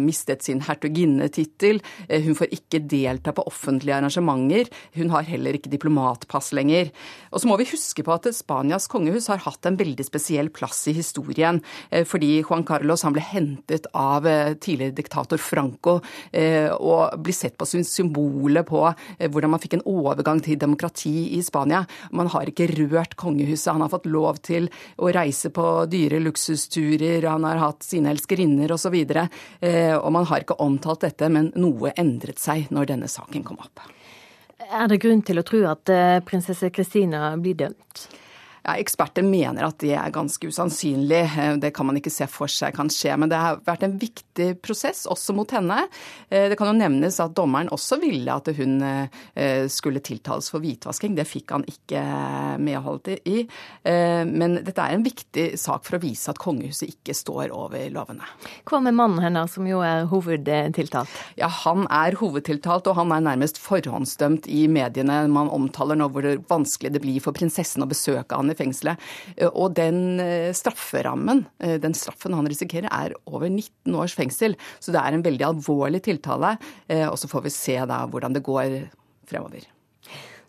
mistet sin hertuginnetittel. Hun får ikke delta på offentlige arrangementer. Hun har heller ikke diplomatpass lenger. Og så må vi huske på at Spanias kongehus har hatt en veldig spesiell plass i historien, fordi Juan Carlos han ble hentet av eh, tidligere diktator Franco eh, og blir sett på som symbolet på eh, hvordan man fikk en overgang til demokrati i Spania. Man har ikke rørt kongehuset. Han har fått lov til å reise på dyre luksusturer, han har hatt sine elskerinner osv. Og, så og man har ikke omtalt dette, men noe endret seg når denne saken kom opp. Er det grunn til å tro at prinsesse Kristina blir dømt? Ja, eksperter mener at det er ganske usannsynlig. Eh, det kan man ikke se for seg kan skje. Men det har vært en viktig prosess også mot henne. Eh, det kan jo nevnes at dommeren også ville at hun eh, skulle tiltales for hvitvasking. Det fikk han ikke medhold i. Men dette er en viktig sak for å vise at kongehuset ikke står over lovene. Hva med mannen hennes, som jo er hovedtiltalt? Ja, Han er hovedtiltalt, og han er nærmest forhåndsdømt i mediene. Man omtaler nå hvor vanskelig det blir for prinsessen å besøke han i fengselet. Eh, og den eh, strafferammen, eh, den straffen han risikerer, er over 19 års fengsel. Så det er en veldig alvorlig tiltale. Og så får vi se da hvordan det går fremover.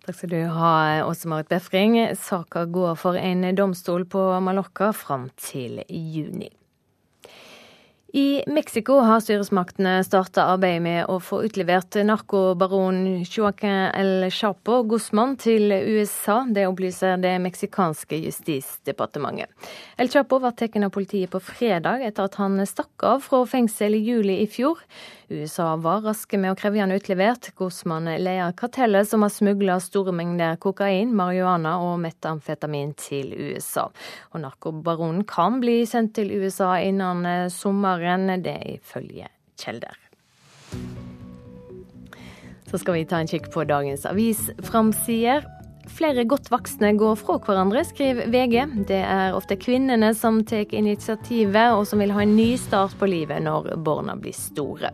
Takk skal du ha, Åse Marit Befring. Saka går for en domstol på Mallorca fram til juni. I Mexico har styresmaktene starta arbeidet med å få utlevert narkobaron Joaquin El Chapo Guzman til USA. Det opplyser det meksikanske justisdepartementet. El Chapo var tatt av politiet på fredag etter at han stakk av fra fengsel i juli i fjor. USA var raske med å kreve han utlevert. Guzman leder kartellet som har smugla store mengder kokain, marihuana og metamfetamin til USA. Og narkobaronen kan bli sendt til USA innen eh, sommeren, det ifølge kjelder. Så skal vi ta en kikk på dagens avisframsider. Flere godt voksne går fra hverandre, skriver VG. Det er ofte kvinnene som tar initiativet, og som vil ha en ny start på livet når barna blir store.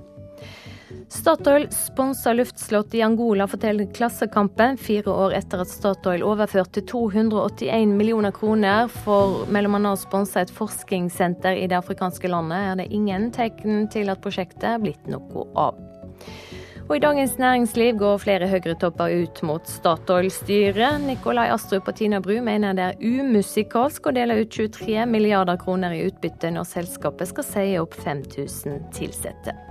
Statoil sponsa luftslott i Angola, forteller Klassekampen. Fire år etter at Statoil overførte 281 millioner kroner for bl.a. å sponse et forskningssenter i det afrikanske landet, er det ingen tegn til at prosjektet er blitt noe av. Og I Dagens Næringsliv går flere Høyre-topper ut mot Statoil-styret. Nikolai Astrup og Tina Bru mener det er umusikalsk å dele ut 23 milliarder kroner i utbytte når selskapet skal si opp 5000 ansatte.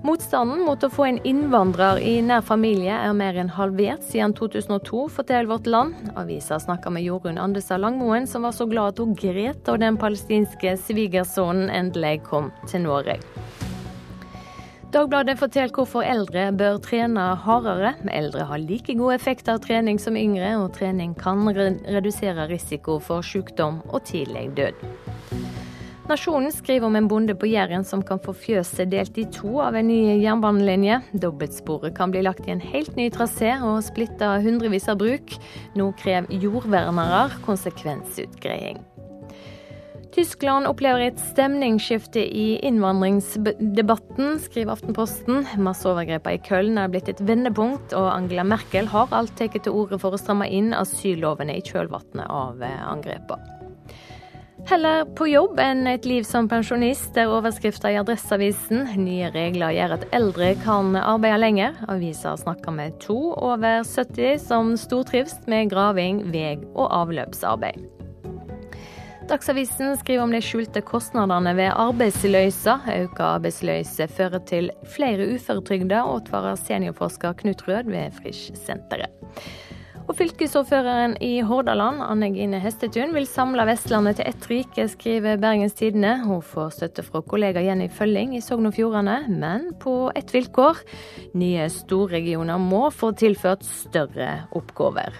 Motstanden mot å få en innvandrer i nær familie er mer enn halvert siden 2002, forteller Vårt Land. Avisa snakker med Jorunn Andesa Langmoen, som var så glad at hun gret da den palestinske svigersønnen endelig kom til Norge. Dagbladet forteller hvorfor eldre bør trene hardere. Eldre har like god effekt av trening som yngre, og trening kan redusere risiko for sykdom og tidlig død. Nasjonen skriver om en bonde på Jæren som kan få fjøset delt i to av en ny jernbanelinje. Dobbeltsporet kan bli lagt i en helt ny trasé og splitta hundrevis av bruk. Nå krever jordvernere konsekvensutgreiing. Tyskland opplever et stemningsskifte i innvandringsdebatten, skriver Aftenposten. Masseovergrepene i Köln er blitt et vendepunkt, og Angela Merkel har alt tatt til orde for å stramme inn asyllovene i kjølvannet av angrepene. Heller på jobb enn et liv som pensjonist, er overskrifta i Adresseavisen. Nye regler gjør at eldre kan arbeide lenger. Avisa snakker med to over 70 som stortrives med graving, vei og avløpsarbeid. Dagsavisen skriver om de skjulte kostnadene ved arbeidsløysa. Økt arbeidsløyse fører til flere uføretrygda, advarer seniorforsker Knut Rød ved Frisch-senteret. Og fylkesordføreren i Hordaland, Anne Gine Hestetun, vil samle Vestlandet til ett rike, skriver Bergens Tidende. Hun får støtte fra kollega Jenny Følling i Sogn og Fjordane, men på ett vilkår. Nye storregioner må få tilført større oppgaver.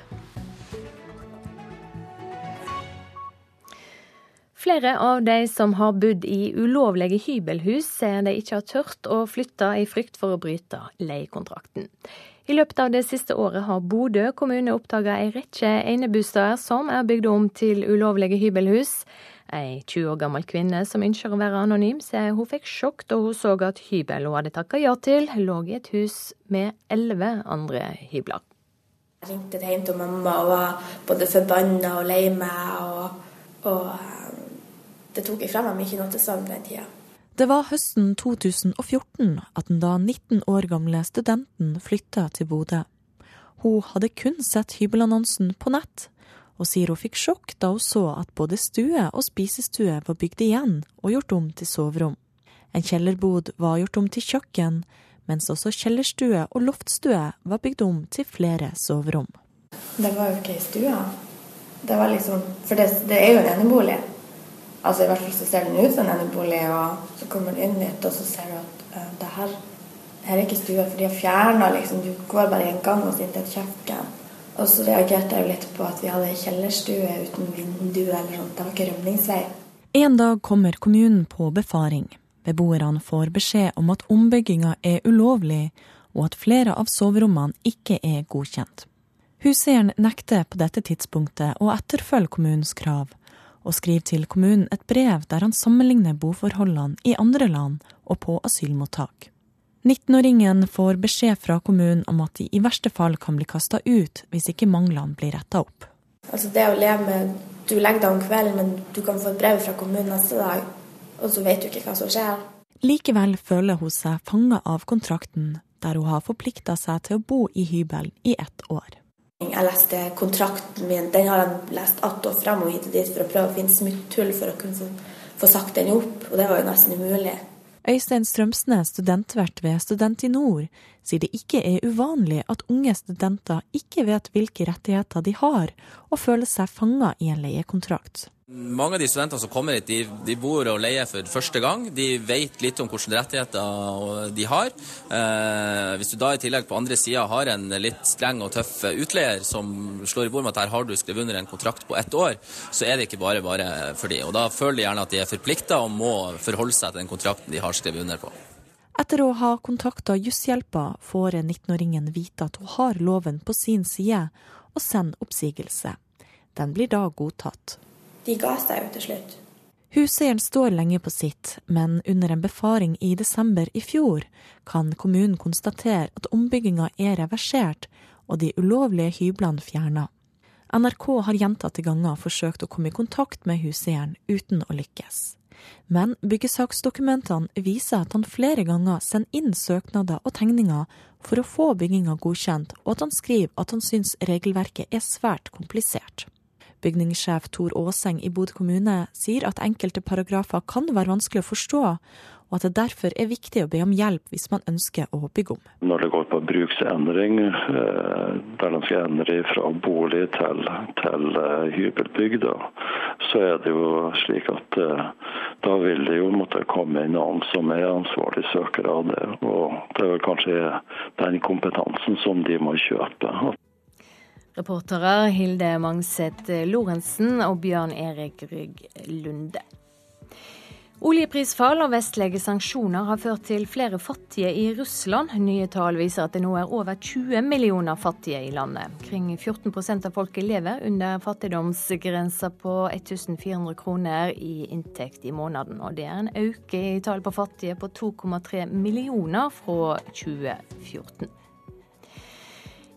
Flere av de som har bodd i ulovlige hybelhus, sier de ikke har tørt å flytte i frykt for å bryte leiekontrakten. I løpet av det siste året har Bodø kommune oppdaga ei rekke eneboliger som er bygd om til ulovlige hybelhus. Ei 20 år gammel kvinne som ønsker å være anonym, sier hun fikk sjokk da hun så at hybel hun hadde takka ja til, lå i et hus med elleve andre hybler. Jeg ringte hjem til mamma og var både forbanna og lei meg. Og, og eh, det tok ifra meg mye noe til søvn den tida. Det var høsten 2014 at den da 19 år gamle studenten flytta til Bodø. Hun hadde kun sett hybelannonsen på nett, og sier hun fikk sjokk da hun så at både stue og spisestue var bygd igjen og gjort om til soverom. En kjellerbod var gjort om til kjøkken, mens også kjellerstue og loftstue var bygd om til flere soverom. Det var jo ikke ei stue. Det var liksom, for det, det er jo en enebolig. Altså I hvert fall så ser den ut som en bolig, og så kommer du inn dit, og så ser du at uh, det her, her er ikke stua, for de har fjerna liksom, Du går bare i en gang og inn til et kjøkken. Og så reagerte jeg litt på at vi hadde kjellerstue uten vindu eller sånt. Det var ikke rømningsvei. En dag kommer kommunen på befaring. Beboerne får beskjed om at ombygginga er ulovlig, og at flere av soverommene ikke er godkjent. Huseieren nekter på dette tidspunktet å etterfølge kommunens krav, og skriver til kommunen et brev der han sammenligner boforholdene i andre land og på asylmottak. 19-åringen får beskjed fra kommunen om at de i verste fall kan bli kasta ut hvis ikke manglene blir retta opp. Altså det å leve med Du legger deg om kvelden, men du kan få et brev fra kommunen neste dag, og så vet du ikke hva som skjer. Likevel føler hun seg fanga av kontrakten, der hun har forplikta seg til å bo i hybel i ett år. Jeg leste kontrakten min, den har jeg lest att og fram og hit og dit for å prøve å finne smutthull for å kunne få sagt den opp, og det var jo nesten umulig. Øystein Strømsnes, studentvert ved Student sier det ikke er uvanlig at unge studenter ikke vet hvilke rettigheter de har, og føler seg fanga i en leiekontrakt. Mange av de studentene som kommer hit, de, de, bor og leier for første gang. De vet litt om hvilke rettigheter de har. Eh, hvis du da i tillegg på andre sida har en litt streng og tøff utleier som slår i bord med at her har du skrevet under en kontrakt på ett år, så er det ikke bare bare for de. Og da føler de gjerne at de er forplikta og må forholde seg til den kontrakten de har skrevet under på. Etter å ha kontakta Jusshjelpa får 19-åringen vite at hun har loven på sin side, og sender oppsigelse. Den blir da godtatt de ga seg jo til slutt. Huseieren står lenge på sitt, men under en befaring i desember i fjor kan kommunen konstatere at ombygginga er reversert og de ulovlige hyblene fjerna. NRK har gjentatte ganger forsøkt å komme i kontakt med huseieren uten å lykkes. Men byggesaksdokumentene viser at han flere ganger sender inn søknader og tegninger for å få bygginga godkjent, og at han skriver at han syns regelverket er svært komplisert. Bygningssjef Tor Aaseng i Bodø kommune sier at enkelte paragrafer kan være vanskelig å forstå, og at det derfor er viktig å be om hjelp hvis man ønsker å bygge om. Når det går på bruksendring, eh, der de skal endre fra bolig til, til eh, hybelbygg, så er det jo slik at eh, da vil det jo måtte komme inn noen som er ansvarlig søker av det. Og det er vel kanskje den kompetansen som de må kjøpe. Reportere Hilde Mangset Lorentzen og Bjørn Erik Rygg Lunde. Oljeprisfall og vestlige sanksjoner har ført til flere fattige i Russland. Nye tall viser at det nå er over 20 millioner fattige i landet. Kring 14% av folket lever under fattigdomsgrensa på 1400 kroner i inntekt i måneden. Og det er en økning i tallet på fattige på 2,3 millioner fra 2014.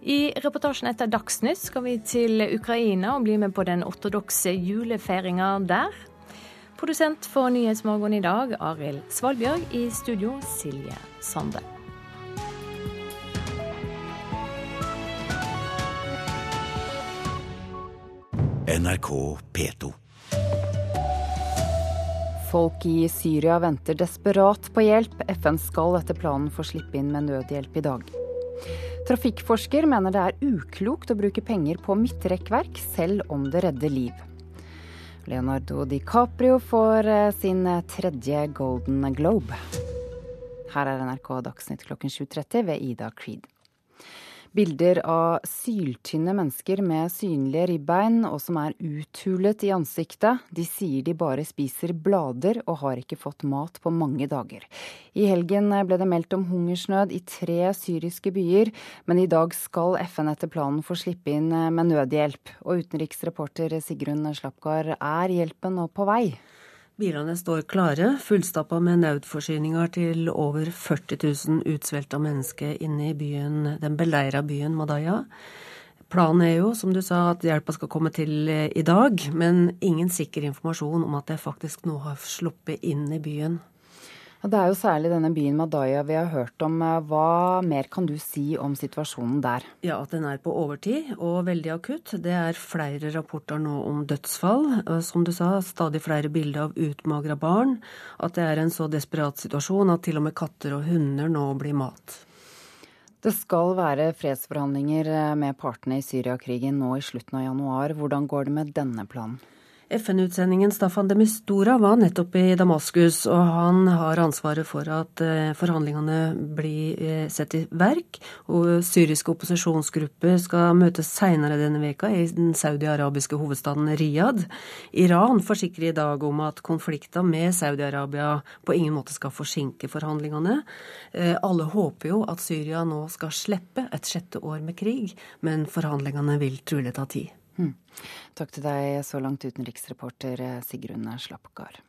I reportasjen etter Dagsnytt skal vi til Ukraina og bli med på den ortodokse julefeiringa der. Produsent for Nyhetsmorgen i dag, Arild Svalbjørg. I studio, Silje Sande. NRK P2. Folk i Syria venter desperat på hjelp. FN skal etter planen få slippe inn med nødhjelp i dag. Trafikkforsker mener det er uklokt å bruke penger på midtrekkverk, selv om det redder liv. Leonardo DiCaprio får eh, sin tredje Golden Globe. Her er NRK Dagsnytt klokken 7.30 ved Ida Creed. Bilder av syltynne mennesker med synlige ribbein og som er uthulet i ansiktet. De sier de bare spiser blader og har ikke fått mat på mange dager. I helgen ble det meldt om hungersnød i tre syriske byer, men i dag skal FN etter planen få slippe inn med nødhjelp. Og utenriksreporter Sigrun Slapgard, er hjelpen nå på vei? Bilene står klare, fullstappa med nødforsyninger til over 40 000 utsvelta mennesker inne i byen, den beleira byen Madaya. Planen er jo, som du sa, at hjelpa skal komme til i dag, men ingen sikker informasjon om at det faktisk nå har sluppet inn i byen. Det er jo særlig denne byen Madaya vi har hørt om. Hva mer kan du si om situasjonen der? Ja, At den er på overtid og veldig akutt. Det er flere rapporter nå om dødsfall. Som du sa, stadig flere bilder av utmagra barn. At det er en så desperat situasjon at til og med katter og hunder nå blir mat. Det skal være fredsforhandlinger med partene i Syriakrigen nå i slutten av januar. Hvordan går det med denne planen? FN-utsendingen Staffan de Mistura var nettopp i Damaskus, og han har ansvaret for at eh, forhandlingene blir satt sett i verk. Og syriske opposisjonsgrupper skal møtes seinere denne veka i den saudi-arabiske hovedstaden Riyadh. Iran forsikrer i dag om at konflikten med Saudi-Arabia på ingen måte skal forsinke forhandlingene. Eh, alle håper jo at Syria nå skal slippe et sjette år med krig, men forhandlingene vil trolig ta tid. Hmm. Takk til deg så langt, utenriksreporter Sigrun Slappgard.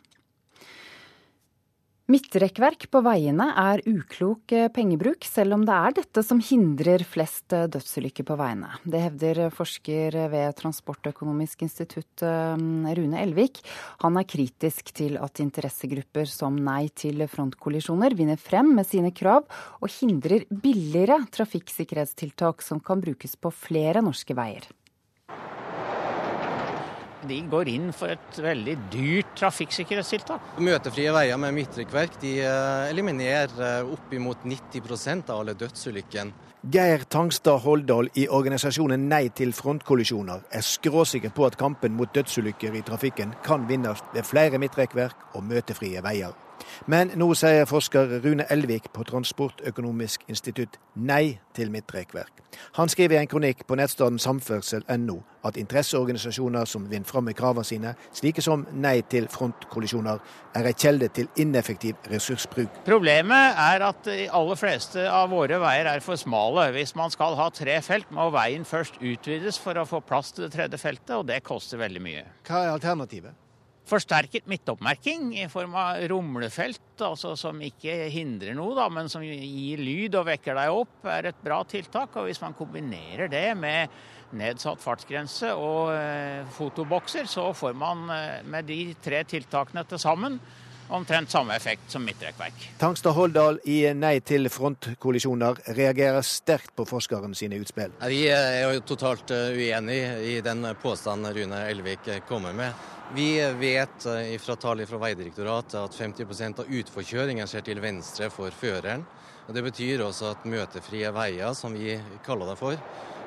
Midtrekkverk på veiene er uklok pengebruk, selv om det er dette som hindrer flest dødsulykker på veiene. Det hevder forsker ved Transportøkonomisk institutt Rune Elvik. Han er kritisk til at interessegrupper som Nei til frontkollisjoner vinner frem med sine krav, og hindrer billigere trafikksikkerhetstiltak som kan brukes på flere norske veier de går inn for et veldig dyrt trafikksikkerhetstiltak. Møtefrie veier med midtrekkverk eh, eliminerer eh, oppimot 90% av alle dødsulykkene. Geir Tangstad Holdal i organisasjonen Nei til frontkollisjoner er skråsikker på at kampen mot dødsulykker i trafikken kan vinnes ved flere midtrekkverk og møtefrie veier. Men nå sier forsker Rune Elvik på Transportøkonomisk institutt nei til midtrekkverk. Han skriver i en kronikk på nettstedet samferdsel.no at interesseorganisasjoner som vinner fram med kravene sine, slike som Nei til frontkollisjoner, er en kjelde til ineffektiv ressursbruk. Problemet er at de aller fleste av våre veier er for smale. Hvis man skal ha tre felt, må veien først utvides for å få plass til det tredje feltet, og det koster veldig mye. Hva er alternativet? Forsterket midtoppmerking i form av rumlefelt, altså som ikke hindrer noe, da, men som gir lyd og vekker deg opp, er et bra tiltak. Og hvis man kombinerer det med nedsatt fartsgrense og eh, fotobokser, så får man eh, med de tre tiltakene til sammen omtrent samme effekt som midtrekkverk. Tangstad Holdal i Nei til frontkollisjoner reagerer sterkt på forskeren sine utspill. Vi er jo totalt eh, uenig i den påstanden Rune Elvik kommer med. Vi vet fra tall fra Vegdirektoratet at 50% av utforkjøringen skjer til venstre for føreren. Det betyr også at møtefrie veier, som vi kaller det for,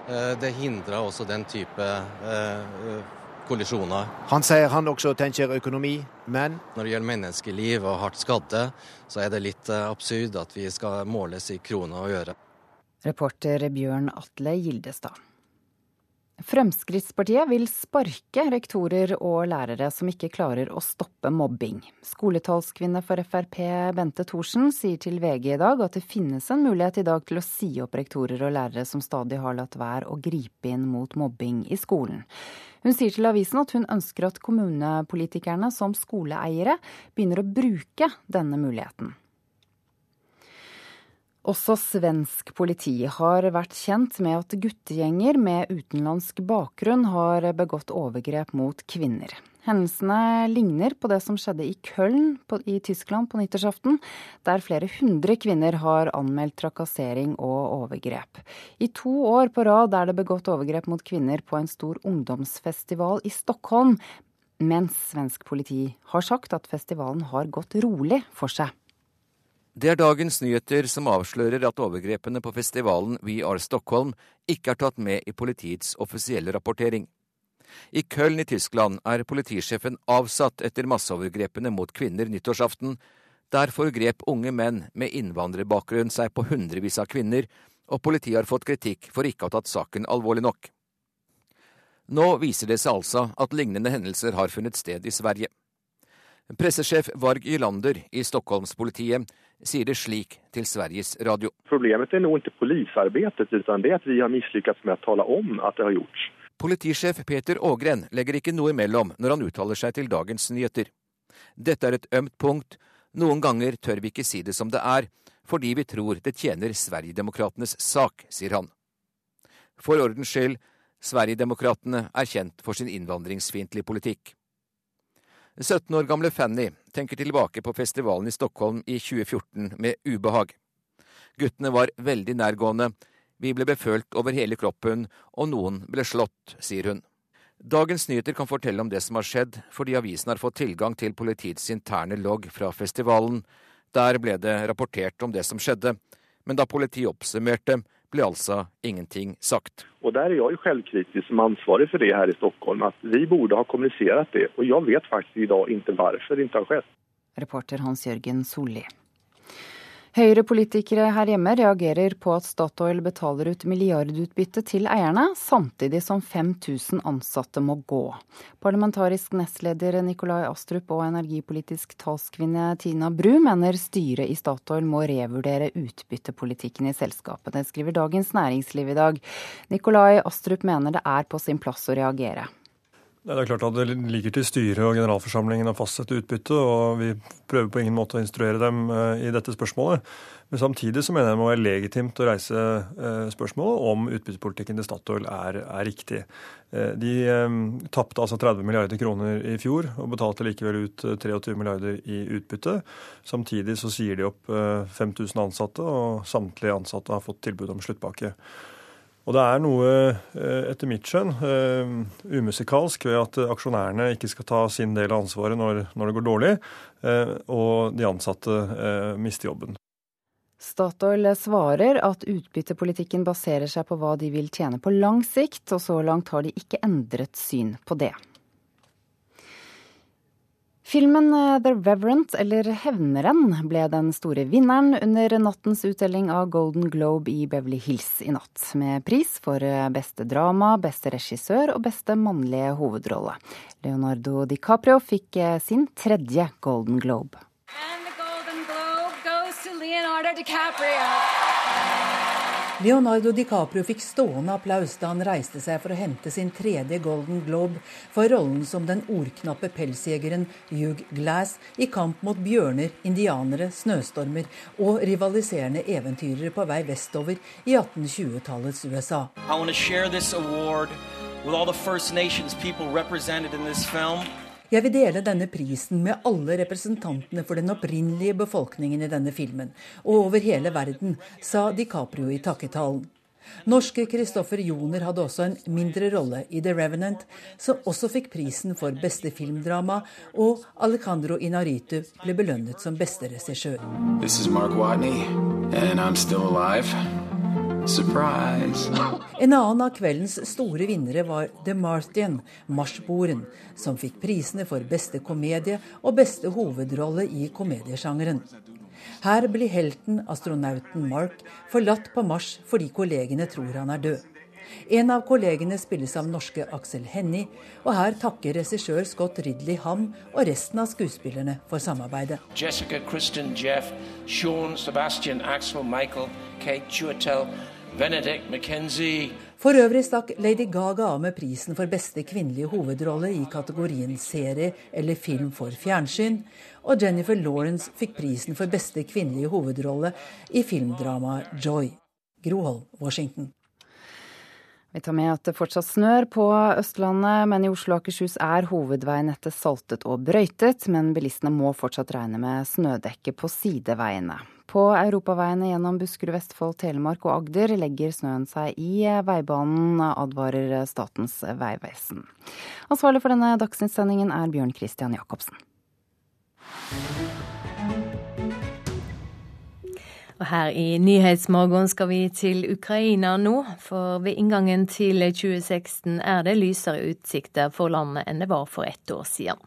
Eh, det hindrer også den type eh, kollisjoner. Han sier han også tenker økonomi, men Når det gjelder menneskeliv og hardt skadde, så er det litt eh, absurd at vi skal måles i kroner og øre. Reporter Bjørn Atle Gildestad. Fremskrittspartiet vil sparke rektorer og lærere som ikke klarer å stoppe mobbing. Skoletalskvinne for Frp Bente Thorsen sier til VG i dag at det finnes en mulighet i dag til å si opp rektorer og lærere som stadig har latt være å gripe inn mot mobbing i skolen. Hun sier til avisen at hun ønsker at kommunepolitikerne som skoleeiere begynner å bruke denne muligheten. Også svensk politi har vært kjent med at guttegjenger med utenlandsk bakgrunn har begått overgrep mot kvinner. Hendelsene ligner på det som skjedde i Köln i Tyskland på nyttårsaften, der flere hundre kvinner har anmeldt trakassering og overgrep. I to år på rad er det begått overgrep mot kvinner på en stor ungdomsfestival i Stockholm, mens svensk politi har sagt at festivalen har gått rolig for seg. Det er dagens nyheter som avslører at overgrepene på festivalen We Are Stockholm ikke er tatt med i politiets offisielle rapportering. I Köln i Tyskland er politisjefen avsatt etter masseovergrepene mot kvinner nyttårsaften. Der forgrep unge menn med innvandrerbakgrunn seg på hundrevis av kvinner, og politiet har fått kritikk for ikke å ha tatt saken alvorlig nok. Nå viser det seg altså at lignende hendelser har funnet sted i Sverige. Pressesjef Varg Ylander i Stockholmspolitiet sier det slik til Sveriges Radio. Problemet er ikke politiarbeidet, men det at vi har mislykkes med å tale om at det har gjorts. Politisjef Peter Ågren legger ikke noe imellom når han uttaler seg til Dagens Nyheter. Dette er et ømt punkt. Noen ganger tør vi ikke si det som det er, fordi vi tror det tjener Sverigedemokratenes sak, sier han. For ordens skyld, Sverigedemokratene er kjent for sin innvandringsfiendtlige politikk. 17 år gamle Fanny tenker tilbake på festivalen i Stockholm i 2014 med ubehag. Guttene var veldig nærgående, vi ble befølt over hele kroppen, og noen ble slått, sier hun. Dagens Nyheter kan fortelle om det som har skjedd, fordi avisen har fått tilgang til politiets interne logg fra festivalen. Der ble det rapportert om det som skjedde, men da politiet oppsummerte, ble altså ingenting sagt. Og Der er jeg jo selvkritisk som ansvarlig for det her i Stockholm, at vi burde ha kommunisert det. Og jeg vet faktisk i dag ikke hvorfor det ikke har skjedd. Reporter Hans Jørgen Solli. Høyre-politikere her hjemme reagerer på at Statoil betaler ut milliardutbytte til eierne, samtidig som 5000 ansatte må gå. Parlamentarisk nestleder Nikolai Astrup og energipolitisk talskvinne Tina Bru mener styret i Statoil må revurdere utbyttepolitikken i selskapet. Det skriver Dagens Næringsliv i dag. Nikolai Astrup mener det er på sin plass å reagere. Det er klart at det ligger til styret og generalforsamlingen å fastsette utbytte, og vi prøver på ingen måte å instruere dem eh, i dette spørsmålet. Men samtidig så mener jeg det må være legitimt å reise eh, spørsmålet om utbyttepolitikken til Statoil er, er riktig. Eh, de tapte altså 30 milliarder kroner i fjor og betalte likevel ut 23 milliarder i utbytte. Samtidig så sier de opp 5000 ansatte, og samtlige ansatte har fått tilbud om sluttpakke. Og det er noe, eh, etter mitt skjønn, eh, umusikalsk ved at aksjonærene ikke skal ta sin del av ansvaret når, når det går dårlig, eh, og de ansatte mister jobben. Statoil svarer at utbyttepolitikken baserer seg på hva de vil tjene på lang sikt, og så langt har de ikke endret syn på det. Filmen eh, The Reverent, eller Hevneren, ble den store vinneren under nattens utdeling av Golden Globe i Beverly Hills i natt, med pris for eh, beste drama, beste regissør og beste mannlige hovedrolle. Leonardo DiCaprio fikk eh, sin tredje Golden Globe. And the Golden Globe goes to Leonardo DiCaprio. Leonardo DiCaprio fikk stående applaus da han reiste seg for å hente sin tredje Golden Globe for rollen som den ordknappe pelsjegeren Hugh Glass i kamp mot bjørner, indianere, snøstormer og rivaliserende eventyrere på vei vestover i 1820-tallets USA. I want to share this award with all the First Nations people represented in this film. Jeg vil dele denne prisen med alle representantene for den opprinnelige befolkningen i denne filmen, og over hele verden, sa DiCaprio i takketalen. Norske Kristoffer Joner hadde også en mindre rolle i The Revenant, som også fikk prisen for beste filmdrama, og Alejandro Inaritu ble belønnet som beste regissør. Surprise! En annen av kveldens store vinnere var The Martian, Marsboeren, som fikk prisene for beste komedie og beste hovedrolle i komediesjangeren. Her blir helten, astronauten Mark, forlatt på Mars fordi kollegene tror han er død. En av kollegene spilles av norske Aksel Hennie, og her takker regissør Scott Ridley ham og resten av skuespillerne for samarbeidet. Jessica, Kristen, Jeff, Sean, Sebastian, Axel, Michael, Kate Chuatel, Benedict McKenzie. For øvrig stakk Lady Gaga av med prisen for beste kvinnelige hovedrolle i kategorien serie eller film for fjernsyn, og Jennifer Lawrence fikk prisen for beste kvinnelige hovedrolle i filmdramaet Joy. Groholm, Washington. Vi tar med at det fortsatt snør på Østlandet, men i Oslo og Akershus er hovedveinettet saltet og brøytet. Men bilistene må fortsatt regne med snødekke på sideveiene. På europaveiene gjennom Buskerud, Vestfold, Telemark og Agder legger snøen seg i veibanen, advarer Statens vegvesen. Ansvarlig for denne dagsnyttsendingen er Bjørn Christian Jacobsen. Og her i Nyhetsmorgen skal vi til Ukraina nå, for ved inngangen til 2016 er det lysere utsikter for landet enn det var for ett år siden.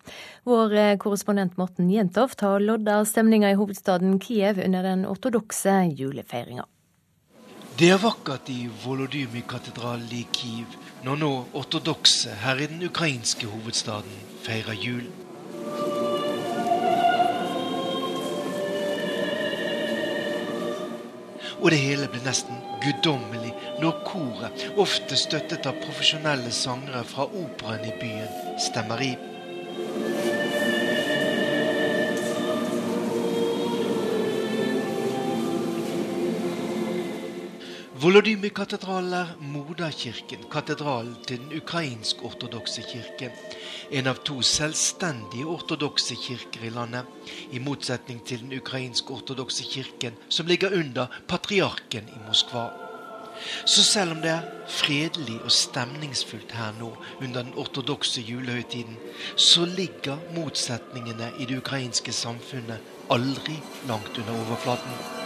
Vår eh, korrespondent Morten Jentoft har lodda stemninga i hovedstaden Kiev under den ortodokse julefeiringa. Det er vakkert i Volodymyr-katedralen i Kiev når nå ortodokse her i den ukrainske hovedstaden feirer jul. Og det hele ble nesten guddommelig når koret, ofte støttet av profesjonelle sangere fra operaen i byen, stemmer i. Volodymyr-katedralen er moderkirken, katedralen til den ukrainsk-ortodokse kirke. En av to selvstendige ortodokse kirker i landet, i motsetning til den ukrainsk-ortodokse kirken, som ligger under patriarken i Moskva. Så selv om det er fredelig og stemningsfullt her nå under den ortodokse julehøytiden, så ligger motsetningene i det ukrainske samfunnet aldri langt under overflaten.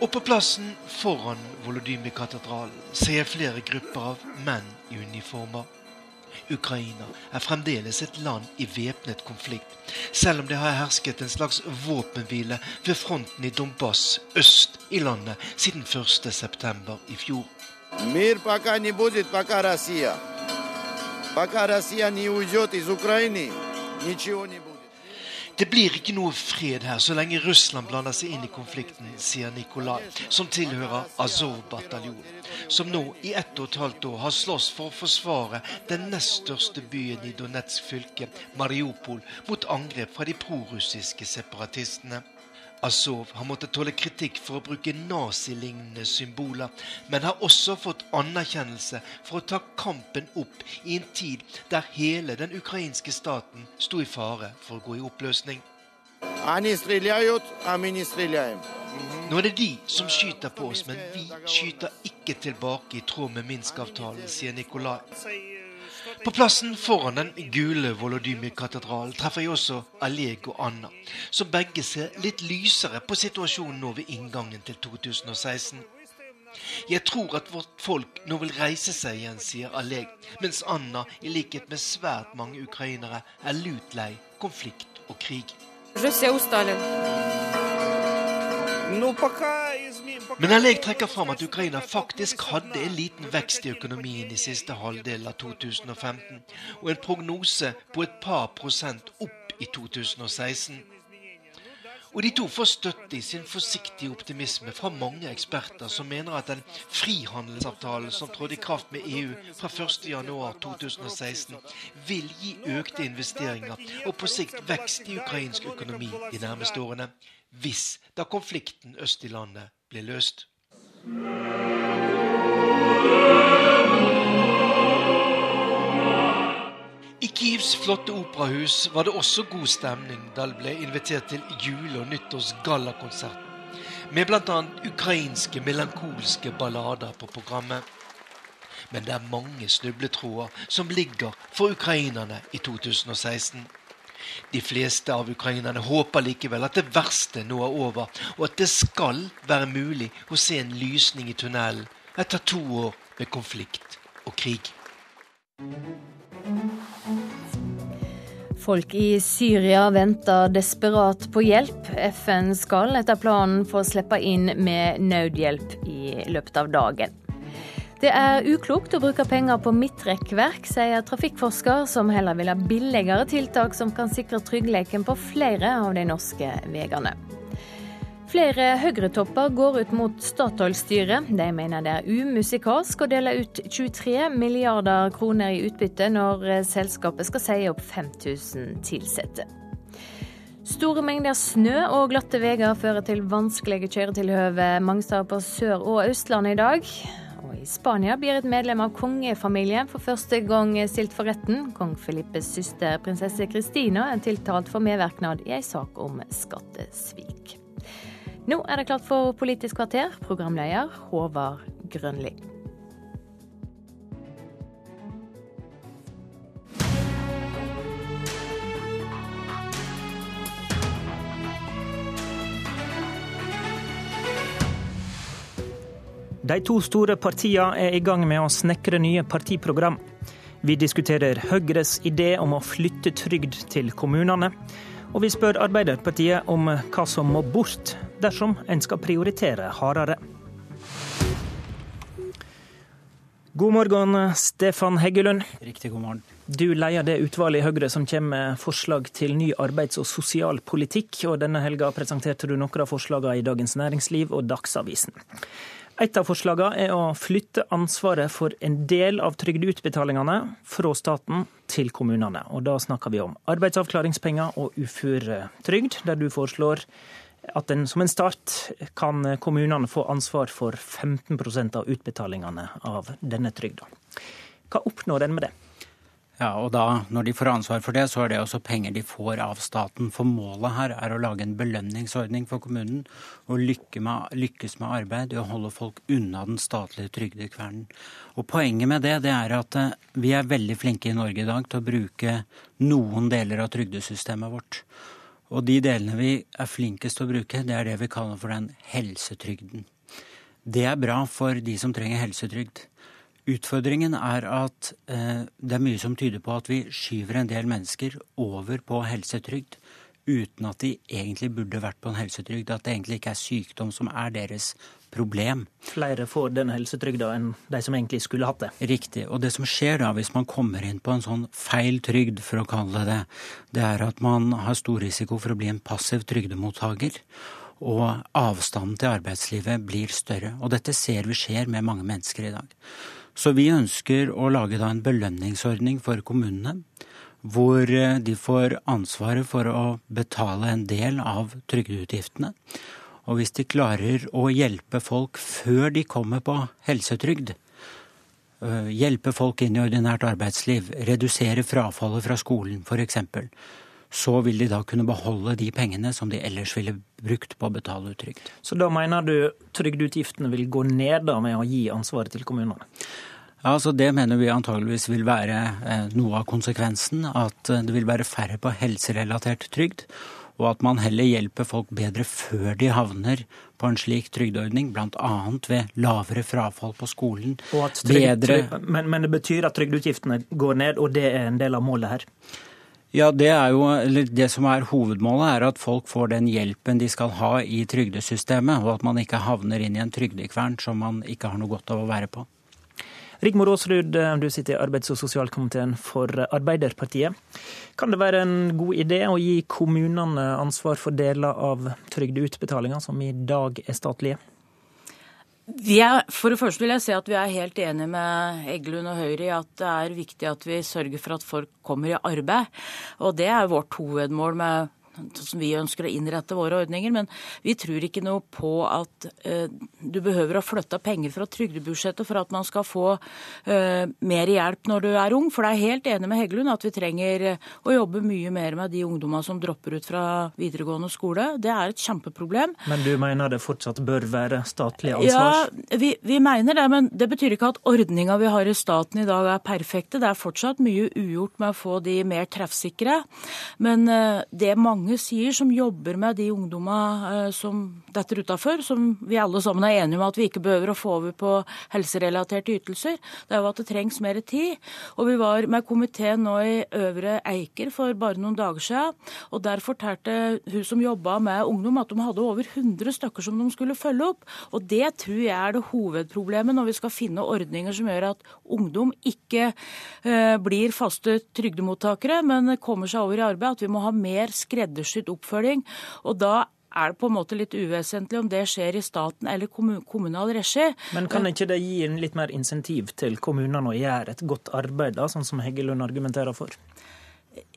Og på plassen foran Volodymyr-katedralen ser jeg flere grupper av menn i uniformer. Ukraina er fremdeles et land i væpnet konflikt, selv om det har hersket en slags våpenhvile ved fronten i Donbass øst i landet siden 1.9. i fjor. Мир пока не будет, пока Россия. Пока Россия не уйдет из Украины, ничего не будет. Det blir ikke noe fred her så lenge Russland blander seg inn i konflikten, sier Nikolai, som tilhører Azov-bataljonen, som nå i ett og et halvt år har slåss for å forsvare den nest største byen i Donetsk fylke, Mariupol, mot angrep fra de prorussiske separatistene. Azov har måttet tåle kritikk for å bruke nazilignende symboler, men har også fått anerkjennelse for å ta kampen opp i en tid der hele den ukrainske staten sto i fare for å gå i oppløsning. Nå er det de som skyter på oss, men vi skyter ikke tilbake i tråd med Minsk-avtalen, sier Nikolai. På plassen foran den gule Volodymyr-katedralen treffer jeg også Aleg og Anna, som begge ser litt lysere på situasjonen nå ved inngangen til 2016. Jeg tror at vårt folk nå vil reise seg igjen, sier Aleg, mens Anna, i likhet med svært mange ukrainere, er lut lei konflikt og krig. Russia men Alleg trekker fram at Ukraina faktisk hadde en liten vekst i økonomien i siste halvdel av 2015, og en prognose på et par prosent opp i 2016. Og de to får støtte i sin forsiktige optimisme fra mange eksperter som mener at den frihandelsavtalen som trådte i kraft med EU fra 1.1.2016, vil gi økte investeringer og på sikt vekst i ukrainsk økonomi de nærmeste årene. Hvis da konflikten øst i landet blir løst. I Kievs flotte operahus var det også god stemning da det ble invitert til jule- og nyttårsgallakonsert med bl.a. ukrainske melankolske ballader på programmet. Men det er mange snubletråder som ligger for ukrainerne i 2016. De fleste av ukrainerne håper likevel at det verste nå er over, og at det skal være mulig å se en lysning i tunnelen etter to år med konflikt og krig. Folk i Syria venter desperat på hjelp. FN skal etter planen få slippe inn med nødhjelp i løpet av dagen. Det er uklokt å bruke penger på midtrekkverk, sier trafikkforsker, som heller vil ha billigere tiltak som kan sikre tryggheten på flere av de norske veiene. Flere Høyre-topper går ut mot Statoil-styret. De mener det er umusikalsk å dele ut 23 milliarder kroner i utbytte når selskapet skal si opp 5000 ansatte. Store mengder snø og glatte veier fører til vanskelige kjøretilhøve mange steder på Sør- og Østlandet i dag. Og I Spania blir et medlem av kongefamilien for første gang stilt for retten. Kong Filippes søster prinsesse Kristina er tiltalt for medvirknad i en sak om skattesvik. Nå er det klart for Politisk kvarter, programleder Håvard Grønli. De to store partiene er i gang med å snekre nye partiprogram. Vi diskuterer Høyres idé om å flytte trygd til kommunene. Og vi spør Arbeiderpartiet om hva som må bort dersom en skal prioritere hardere. God morgen, Stefan Heggelund. Riktig god morgen. Du leder det utvalget i Høyre som kommer med forslag til ny arbeids- og sosialpolitikk. Og denne helga presenterte du noen av forslagene i Dagens Næringsliv og Dagsavisen. Et av forslagene er å flytte ansvaret for en del av trygdeutbetalingene fra staten til kommunene. Og da snakker vi om arbeidsavklaringspenger og uføretrygd, der du foreslår at en, som en start kan kommunene få ansvar for 15% av utbetalingene av denne trygda. Hva oppnår en med det? Ja, og da, Når de får ansvar for det, så er det også penger de får av staten. For målet her er å lage en belønningsordning for kommunen og lykke med, lykkes med arbeid i å holde folk unna den statlige trygdekvernen. Og Poenget med det, det er at eh, vi er veldig flinke i Norge i dag til å bruke noen deler av trygdesystemet vårt. Og de delene vi er flinkest til å bruke, det er det vi kaller for den helsetrygden. Det er bra for de som trenger helsetrygd. Utfordringen er at eh, det er mye som tyder på at vi skyver en del mennesker over på helsetrygd uten at de egentlig burde vært på en helsetrygd. At det egentlig ikke er sykdom som er deres problem. Flere får den helsetrygda enn de som egentlig skulle hatt det. Riktig. Og det som skjer da, hvis man kommer inn på en sånn feil trygd, for å kalle det det, det er at man har stor risiko for å bli en passiv trygdemottaker. Og avstanden til arbeidslivet blir større. Og dette ser vi skjer med mange mennesker i dag. Så vi ønsker å lage da en belønningsordning for kommunene. Hvor de får ansvaret for å betale en del av trygdeutgiftene. Og hvis de klarer å hjelpe folk før de kommer på helsetrygd, hjelpe folk inn i ordinært arbeidsliv, redusere frafallet fra skolen f.eks., så vil de da kunne beholde de pengene som de ellers ville brukt på å betale ut. Så da mener du trygdeutgiftene vil gå ned da med å gi ansvaret til kommunene? Ja, altså Det mener vi antageligvis vil være noe av konsekvensen. At det vil være færre på helserelatert trygd. Og at man heller hjelper folk bedre før de havner på en slik trygdeordning, bl.a. ved lavere frafall på skolen. Trygd, bedre... men, men det betyr at trygdeutgiftene går ned, og det er en del av målet her? Ja, det, er jo, det som er hovedmålet, er at folk får den hjelpen de skal ha i trygdesystemet, og at man ikke havner inn i en trygdekvern som man ikke har noe godt av å være på. Rigmor Aasrud, du sitter i arbeids- og sosialkomiteen for Arbeiderpartiet. Kan det være en god idé å gi kommunene ansvar for deler av trygdeutbetalinga, som i dag er statlige? Er, for det første vil jeg si at Vi er helt enige med Eggelund og Høyre i at det er viktig at vi sørger for at folk kommer i arbeid. Og Det er vårt hovedmål med som vi ønsker å innrette våre ordninger. Men vi tror ikke noe på at eh, du behøver å flytte penger fra trygdebudsjettet for at man skal få eh, mer hjelp når du er ung. For det er helt enig med Heggelund at vi trenger å jobbe mye mer med de ungdommene som dropper ut fra videregående skole. Det er et kjempeproblem. Men du mener det fortsatt bør være statlig ansvar? Ja, vi, vi mener det. Men det betyr ikke at ordninga vi har i staten i dag er perfekte. Det er fortsatt mye ugjort med å få de mer treffsikre. Men eh, det mange mange sier, som jobber med de ungdommene eh, som detter utafor, som vi alle sammen er enige om at vi ikke behøver å få over på helserelaterte ytelser, det er jo at det trengs mer tid. Og vi var med komiteen nå i Øvre Eiker for bare noen dager siden, og der fortalte hun som jobba med ungdom at de hadde over 100 stykker som de skulle følge opp. Og det tror jeg er det hovedproblemet når vi skal finne ordninger som gjør at ungdom ikke eh, blir faste trygdemottakere, men kommer seg over i arbeid. At vi må ha mer skredder skreddersydd oppfølging. Og da er det på en måte litt uvesentlig om det skjer i staten eller kommunal regi. Men kan ikke det gi en litt mer insentiv til kommunene å gjøre et godt arbeid, da, sånn som Heggelund argumenterer for?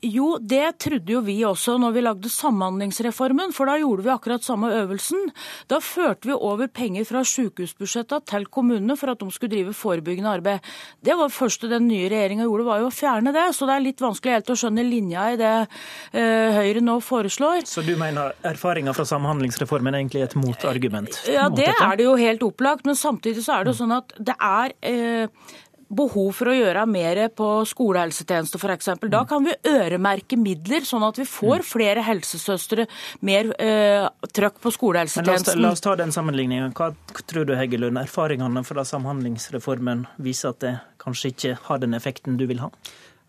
Jo, det trodde jo vi også når vi lagde Samhandlingsreformen, for da gjorde vi akkurat samme øvelsen. Da førte vi over penger fra sykehusbudsjettene til kommunene for at de skulle drive forebyggende arbeid. Det var det første den nye regjeringa gjorde, var jo å fjerne det. Så det er litt vanskelig helt å skjønne linja i det eh, Høyre nå foreslår. Så du mener erfaringa fra Samhandlingsreformen er egentlig et motargument? Ja, det er det jo helt opplagt. Men samtidig så er det jo sånn at det er eh, behov for å gjøre mer på skolehelsetjeneste f.eks. Da kan vi øremerke midler, sånn at vi får mm. flere helsesøstre, mer eh, trøkk på skolehelsetjenesten. La oss, la oss ta den sammenligningen. Hva tror du Heggelund, erfaringene fra Samhandlingsreformen viser at det kanskje ikke har den effekten du vil ha?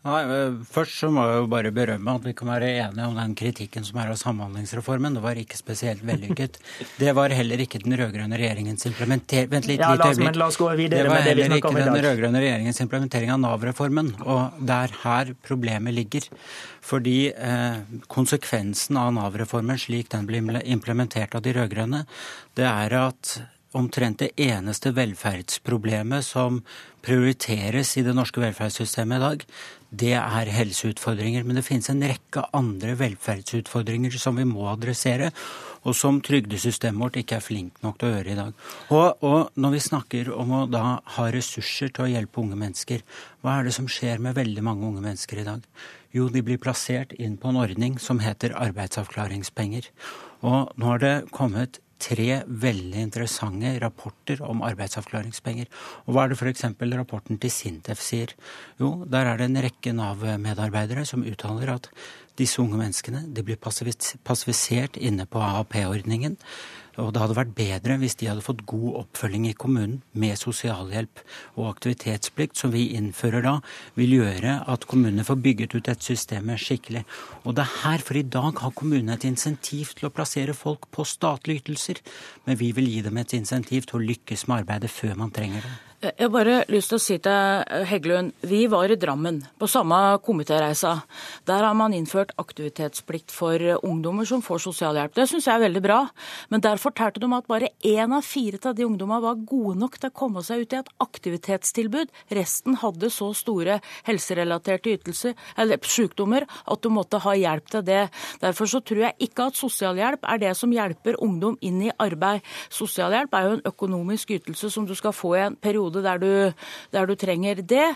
Nei, eh, Først så må jeg jo bare berømme at vi kan være enige om den kritikken som er av Samhandlingsreformen. Det var ikke spesielt vellykket. Det var heller ikke den rød-grønne regjeringens implementering Vent litt, ja, øyeblikk. Men la oss gå videre med det vi snakker om i dag. den rød-grønne regjeringens implementering av Nav-reformen. Og det er her problemet ligger. Fordi eh, konsekvensen av Nav-reformen slik den ble implementert av de rød-grønne, det er at omtrent det eneste velferdsproblemet som prioriteres i det norske velferdssystemet i dag, det er helseutfordringer. Men det finnes en rekke andre velferdsutfordringer som vi må adressere, og som trygdesystemet vårt ikke er flink nok til å gjøre i dag. Og, og, når vi snakker om å da ha ressurser til å hjelpe unge mennesker, hva er det som skjer med veldig mange unge mennesker i dag? Jo, de blir plassert inn på en ordning som heter arbeidsavklaringspenger. Og nå har det kommet tre veldig interessante rapporter om arbeidsavklaringspenger. Og Hva er det f.eks. rapporten til Sintef sier? Jo, der er det en rekke Nav-medarbeidere som uttaler at disse unge menneskene de blir passivisert inne på AAP-ordningen. Og det hadde vært bedre hvis de hadde fått god oppfølging i kommunen med sosialhjelp og aktivitetsplikt, som vi innfører da, vil gjøre at kommunene får bygget ut dette systemet skikkelig. Og det er her, for i dag har kommunene et insentiv til å plassere folk på statlige ytelser, men vi vil gi dem et insentiv til å lykkes med arbeidet før man trenger det. Jeg har bare lyst til å si til Heggelund, vi var i Drammen på samme komitéreisa. Der har man innført aktivitetsplikt for ungdommer som får sosialhjelp. Det syns jeg er veldig bra. Men der fortalte de at bare én av fire av de ungdommene var gode nok til å komme seg ut i et aktivitetstilbud. Resten hadde så store helserelaterte ytelser, eller sykdommer at du måtte ha hjelp til det. Derfor så tror jeg ikke at sosialhjelp er det som hjelper ungdom inn i arbeid. Sosialhjelp er jo en økonomisk ytelse som du skal få i en periode periode der du, der du trenger det.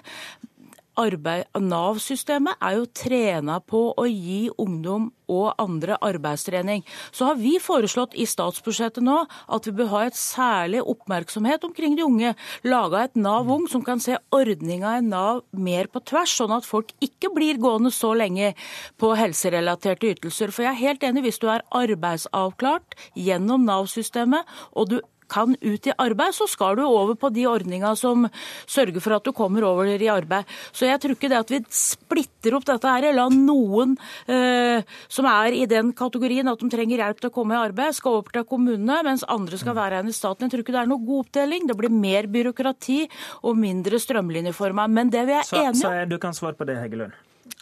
Nav-systemet er jo trena på å gi ungdom og andre arbeidstrening. Så har vi foreslått i statsbudsjettet nå at vi bør ha et særlig oppmerksomhet omkring de unge. Laga et Nav Ung som kan se ordninga i Nav mer på tvers, sånn at folk ikke blir gående så lenge på helserelaterte ytelser. For jeg er helt enig, hvis du er arbeidsavklart gjennom Nav-systemet, og du kan ut i arbeid, så skal du over på de ordninga som sørger for at du kommer over i arbeid. Så jeg tror ikke det at vi splitter opp dette her, la noen eh, som er i den kategorien at de trenger hjelp til å komme i arbeid, skal over til kommunene, mens andre skal være igjen i staten. Jeg tror ikke det er noe god oppdeling. Det blir mer byråkrati og mindre strømlinjeformer. Men det vi er enige om Så Du kan svare på det, Heggelund.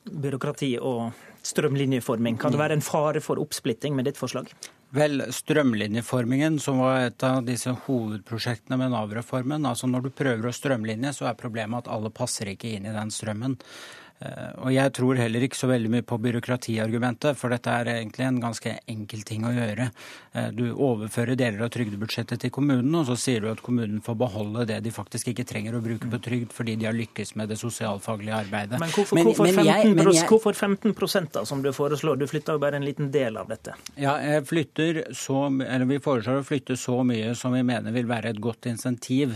Byråkrati og strømlinjeforming. Kan det være en fare for oppsplitting med ditt forslag? Vel, strømlinjeformingen, som var et av disse hovedprosjektene med Nav-reformen. altså Når du prøver å strømlinje, så er problemet at alle passer ikke inn i den strømmen. Eh, og jeg tror heller ikke så veldig mye på byråkratiargumentet, for dette er egentlig en ganske enkel ting å gjøre. Eh, du overfører deler av trygdebudsjettet til kommunen, og så sier du at kommunen får beholde det de faktisk ikke trenger å bruke på trygd fordi de har lykkes med det sosialfaglige arbeidet. Men hvorfor, men, hvorfor, 15, jeg, men jeg, hvorfor 15 da, som du foreslår? Du flytter jo bare en liten del av dette. Ja, jeg flytter så, eller Vi foreslår å flytte så mye som vi mener vil være et godt insentiv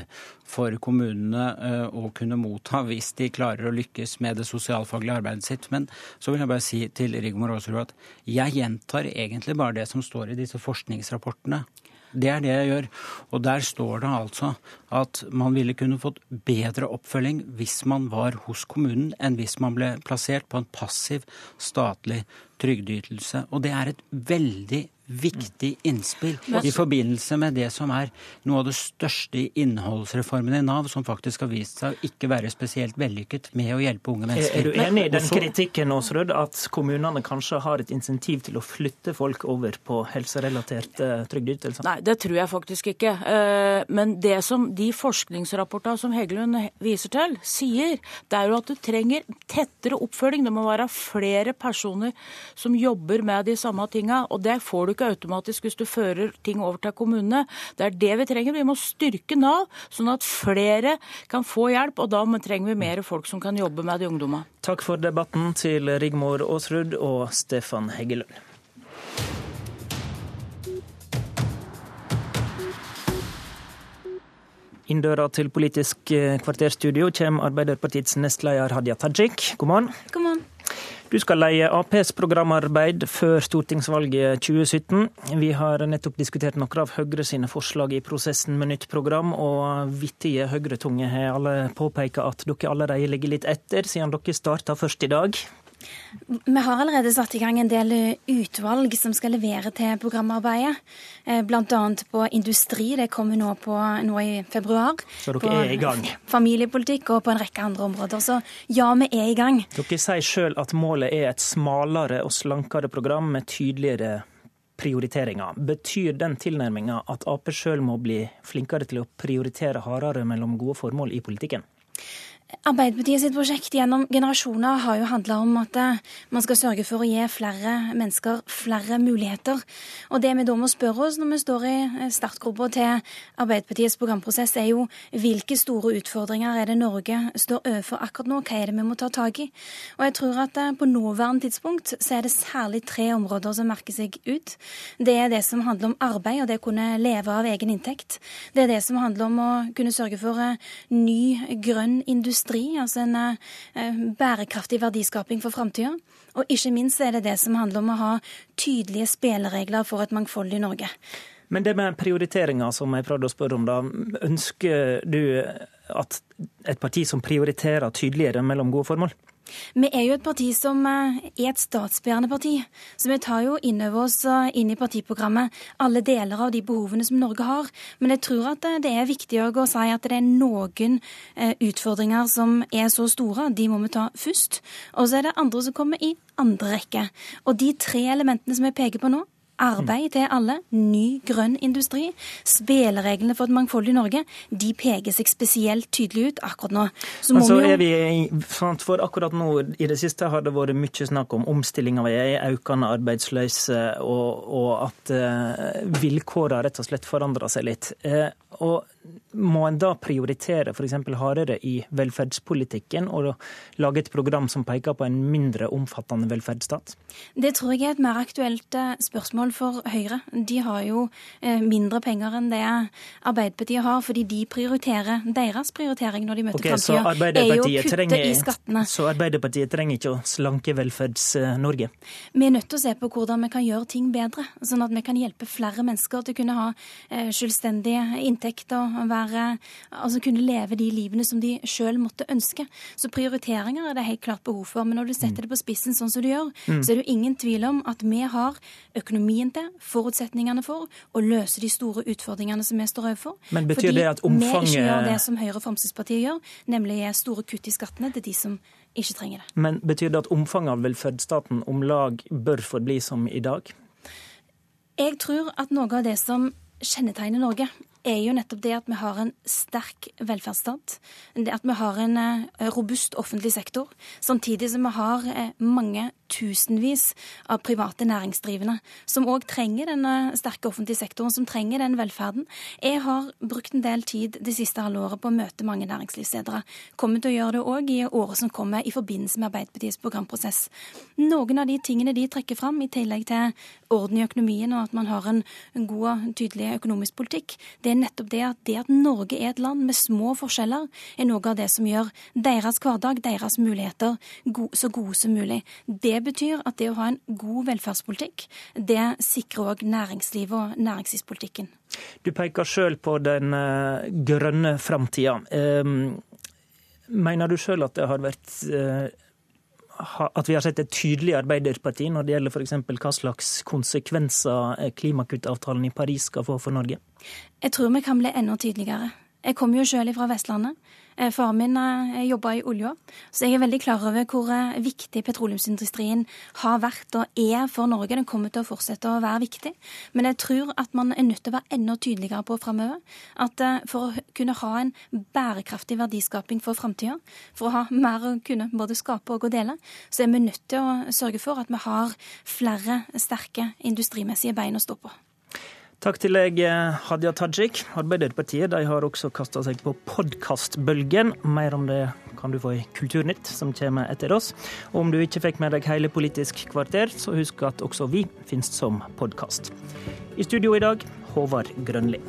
for kommunene eh, å kunne motta hvis de klarer å lykkes med det sosialfaglige arbeidet sitt. Men så vil jeg bare si til Rigmor Aasrud at jeg gjentar egentlig bare det som står i disse forskningsrapportene. Det er det jeg gjør. Og der står det altså at man ville kunne fått bedre oppfølging hvis man var hos kommunen, enn hvis man ble plassert på en passiv statlig trygdeytelse. Og det er et veldig viktig innspill i forbindelse med det som er noe av det største innholdsreformen i Nav, som faktisk har vist seg å ikke være spesielt vellykket med å hjelpe unge mennesker. Er du enig i den kritikken Åsrud, at kommunene kanskje har et insentiv til å flytte folk over på helserelaterte trygdeytelser? Nei, det tror jeg faktisk ikke. Eh, men det som de forskningsrapportene som Heggelund viser til, sier, det er jo at du trenger tettere oppfølging. Det må være flere personer som jobber med de samme tinga. Og det får du ikke automatisk hvis du fører ting over til kommunene. Det er det vi trenger. Vi må styrke Nav, sånn at flere kan få hjelp. Og da trenger vi mer folk som kan jobbe med de ungdommene. Takk for debatten til Rigmor Aasrud og Stefan Heggelund. Inn døra til Politisk kvarterstudio kommer Arbeiderpartiets nestleder Hadia Tajik. God morgen. God morgen. Du skal leie Aps programarbeid før stortingsvalget 2017. Vi har nettopp diskutert noen av Høyre sine forslag i prosessen med nytt program, og vittige Høyre-tunge har alle påpeka at dere allerede ligger litt etter, siden dere starta først i dag. Vi har allerede satt i gang en del utvalg som skal levere til programarbeidet. Eh, Bl.a. på industri, det kommer nå, på, nå i februar. Så dere er i gang? Familiepolitikk og på en rekke andre områder. Så ja, vi er i gang. Dere sier sjøl at målet er et smalere og slankere program med tydeligere prioriteringer. Betyr den tilnærminga at Ap sjøl må bli flinkere til å prioritere hardere mellom gode formål i politikken? Arbeiderpartiet sitt prosjekt gjennom generasjoner har jo handla om at eh, man skal sørge for å gi flere mennesker flere muligheter. Og det vi da må spørre oss når vi står i eh, startgruppa til Arbeiderpartiets programprosess, er jo hvilke store utfordringer er det Norge står overfor akkurat nå? Hva er det vi må ta tak i? Og jeg tror at eh, på nåværende tidspunkt så er det særlig tre områder som merker seg ut. Det er det som handler om arbeid og det å kunne leve av egen inntekt. Det er det som handler om å kunne sørge for ny grønn industri industri, altså en eh, bærekraftig verdiskaping for framtida. Og ikke minst er det det som handler om å ha tydelige spilleregler for et mangfoldig Norge. Men det med prioriteringer, som jeg prøvde å spørre om, da. Ønsker du at et parti som prioriterer tydeligere mellom gode formål? Vi er jo et parti som eh, er et statsbærende parti. Så vi tar jo inn over oss og inn i partiprogrammet alle deler av de behovene som Norge har. Men jeg tror at eh, det er viktig å si at det er noen utfordringer som er så store. De må vi ta først. Og så er det andre som kommer i andre rekke. Og de tre elementene som jeg peker på nå, Arbeid til alle, ny grønn industri. Spillereglene for et mangfoldig Norge de peker seg spesielt tydelig ut akkurat nå. Så altså, jo... er vi, for akkurat nå i det siste har det vært mye snakk om omstilling av ei økende arbeidsløse, og, og at uh, vilkårene rett og slett forandrer seg litt. Og må en da prioritere f.eks. hardere i velferdspolitikken og lage et program som peker på en mindre omfattende velferdsstat? Det tror jeg er et mer aktuelt eh, spørsmål for Høyre. De har jo eh, mindre penger enn det Arbeiderpartiet har, fordi de prioriterer deres prioritering når de møter okay, framtida, er jo å kutte i skattene. Så Arbeiderpartiet trenger ikke å slanke Velferds-Norge? Vi er nødt til å se på hvordan vi kan gjøre ting bedre, sånn at vi kan hjelpe flere mennesker til å kunne ha eh, selvstendige inntekter, være, altså kunne leve de livene som de sjøl måtte ønske. Så prioriteringer er det helt klart behov for. Men når du setter det på spissen sånn som du gjør, mm. så er det jo ingen tvil om at vi har økonomien til, forutsetningene for, å løse de store utfordringene som vi står overfor. Men betyr Fordi det at omfanget vi ikke gjør det som Høyre og Fremskrittspartiet gjør, nemlig store kutt i skattene til de som ikke trenger det. Men betyr det at omfanget av velferdsstaten om lag bør forbli som i dag? Jeg tror at noe av det som kjennetegner Norge, er jo nettopp det at vi har en sterk velferdsstat. Det at vi har en eh, robust offentlig sektor. Samtidig som vi har eh, mange tusenvis av private næringsdrivende som òg trenger den sterke offentlige sektoren, som trenger den velferden. Jeg har brukt en del tid det siste halve året på å møte mange næringslivsledere. Kommer til å gjøre det òg i året som kommer i forbindelse med Arbeiderpartiets programprosess. Noen av de tingene de trekker fram, i tillegg til orden i økonomien og at man har en, god og tydelig økonomisk politikk, det er nettopp det at det at Norge er et land med små forskjeller, er noe av det som gjør deres hverdag, deres muligheter, så gode som mulig. Det det betyr at det å ha en god velferdspolitikk, det sikrer òg næringslivet og næringslivspolitikken. Du peker sjøl på den uh, grønne framtida. Um, mener du sjøl at det har vært uh, at vi har sett et tydelig Arbeiderparti når det gjelder f.eks. hva slags konsekvenser klimakuttavtalen i Paris skal få for Norge? Jeg tror vi kan bli enda tydeligere. Jeg kommer jo sjøl fra Vestlandet. Eh, faren min eh, jobba i olja, så jeg er veldig klar over hvor eh, viktig petroleumsindustrien har vært og er for Norge. Den kommer til å fortsette å være viktig. Men jeg tror at man er nødt til å være enda tydeligere på framover at for å kunne ha en bærekraftig verdiskaping for framtida, for å ha mer å kunne både skape og å dele, så er vi nødt til å sørge for at vi har flere sterke industrimessige bein å stå på. Takk til deg, Hadia Tajik. Arbeiderpartiet de har også kasta seg på podkastbølgen. Mer om det kan du få i Kulturnytt, som kommer etter oss. Og om du ikke fikk med deg hele Politisk kvarter, så husk at også vi finnes som podkast. I studio i dag, Håvard Grønli.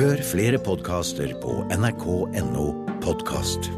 Hør flere podkaster på nrk.no podkast.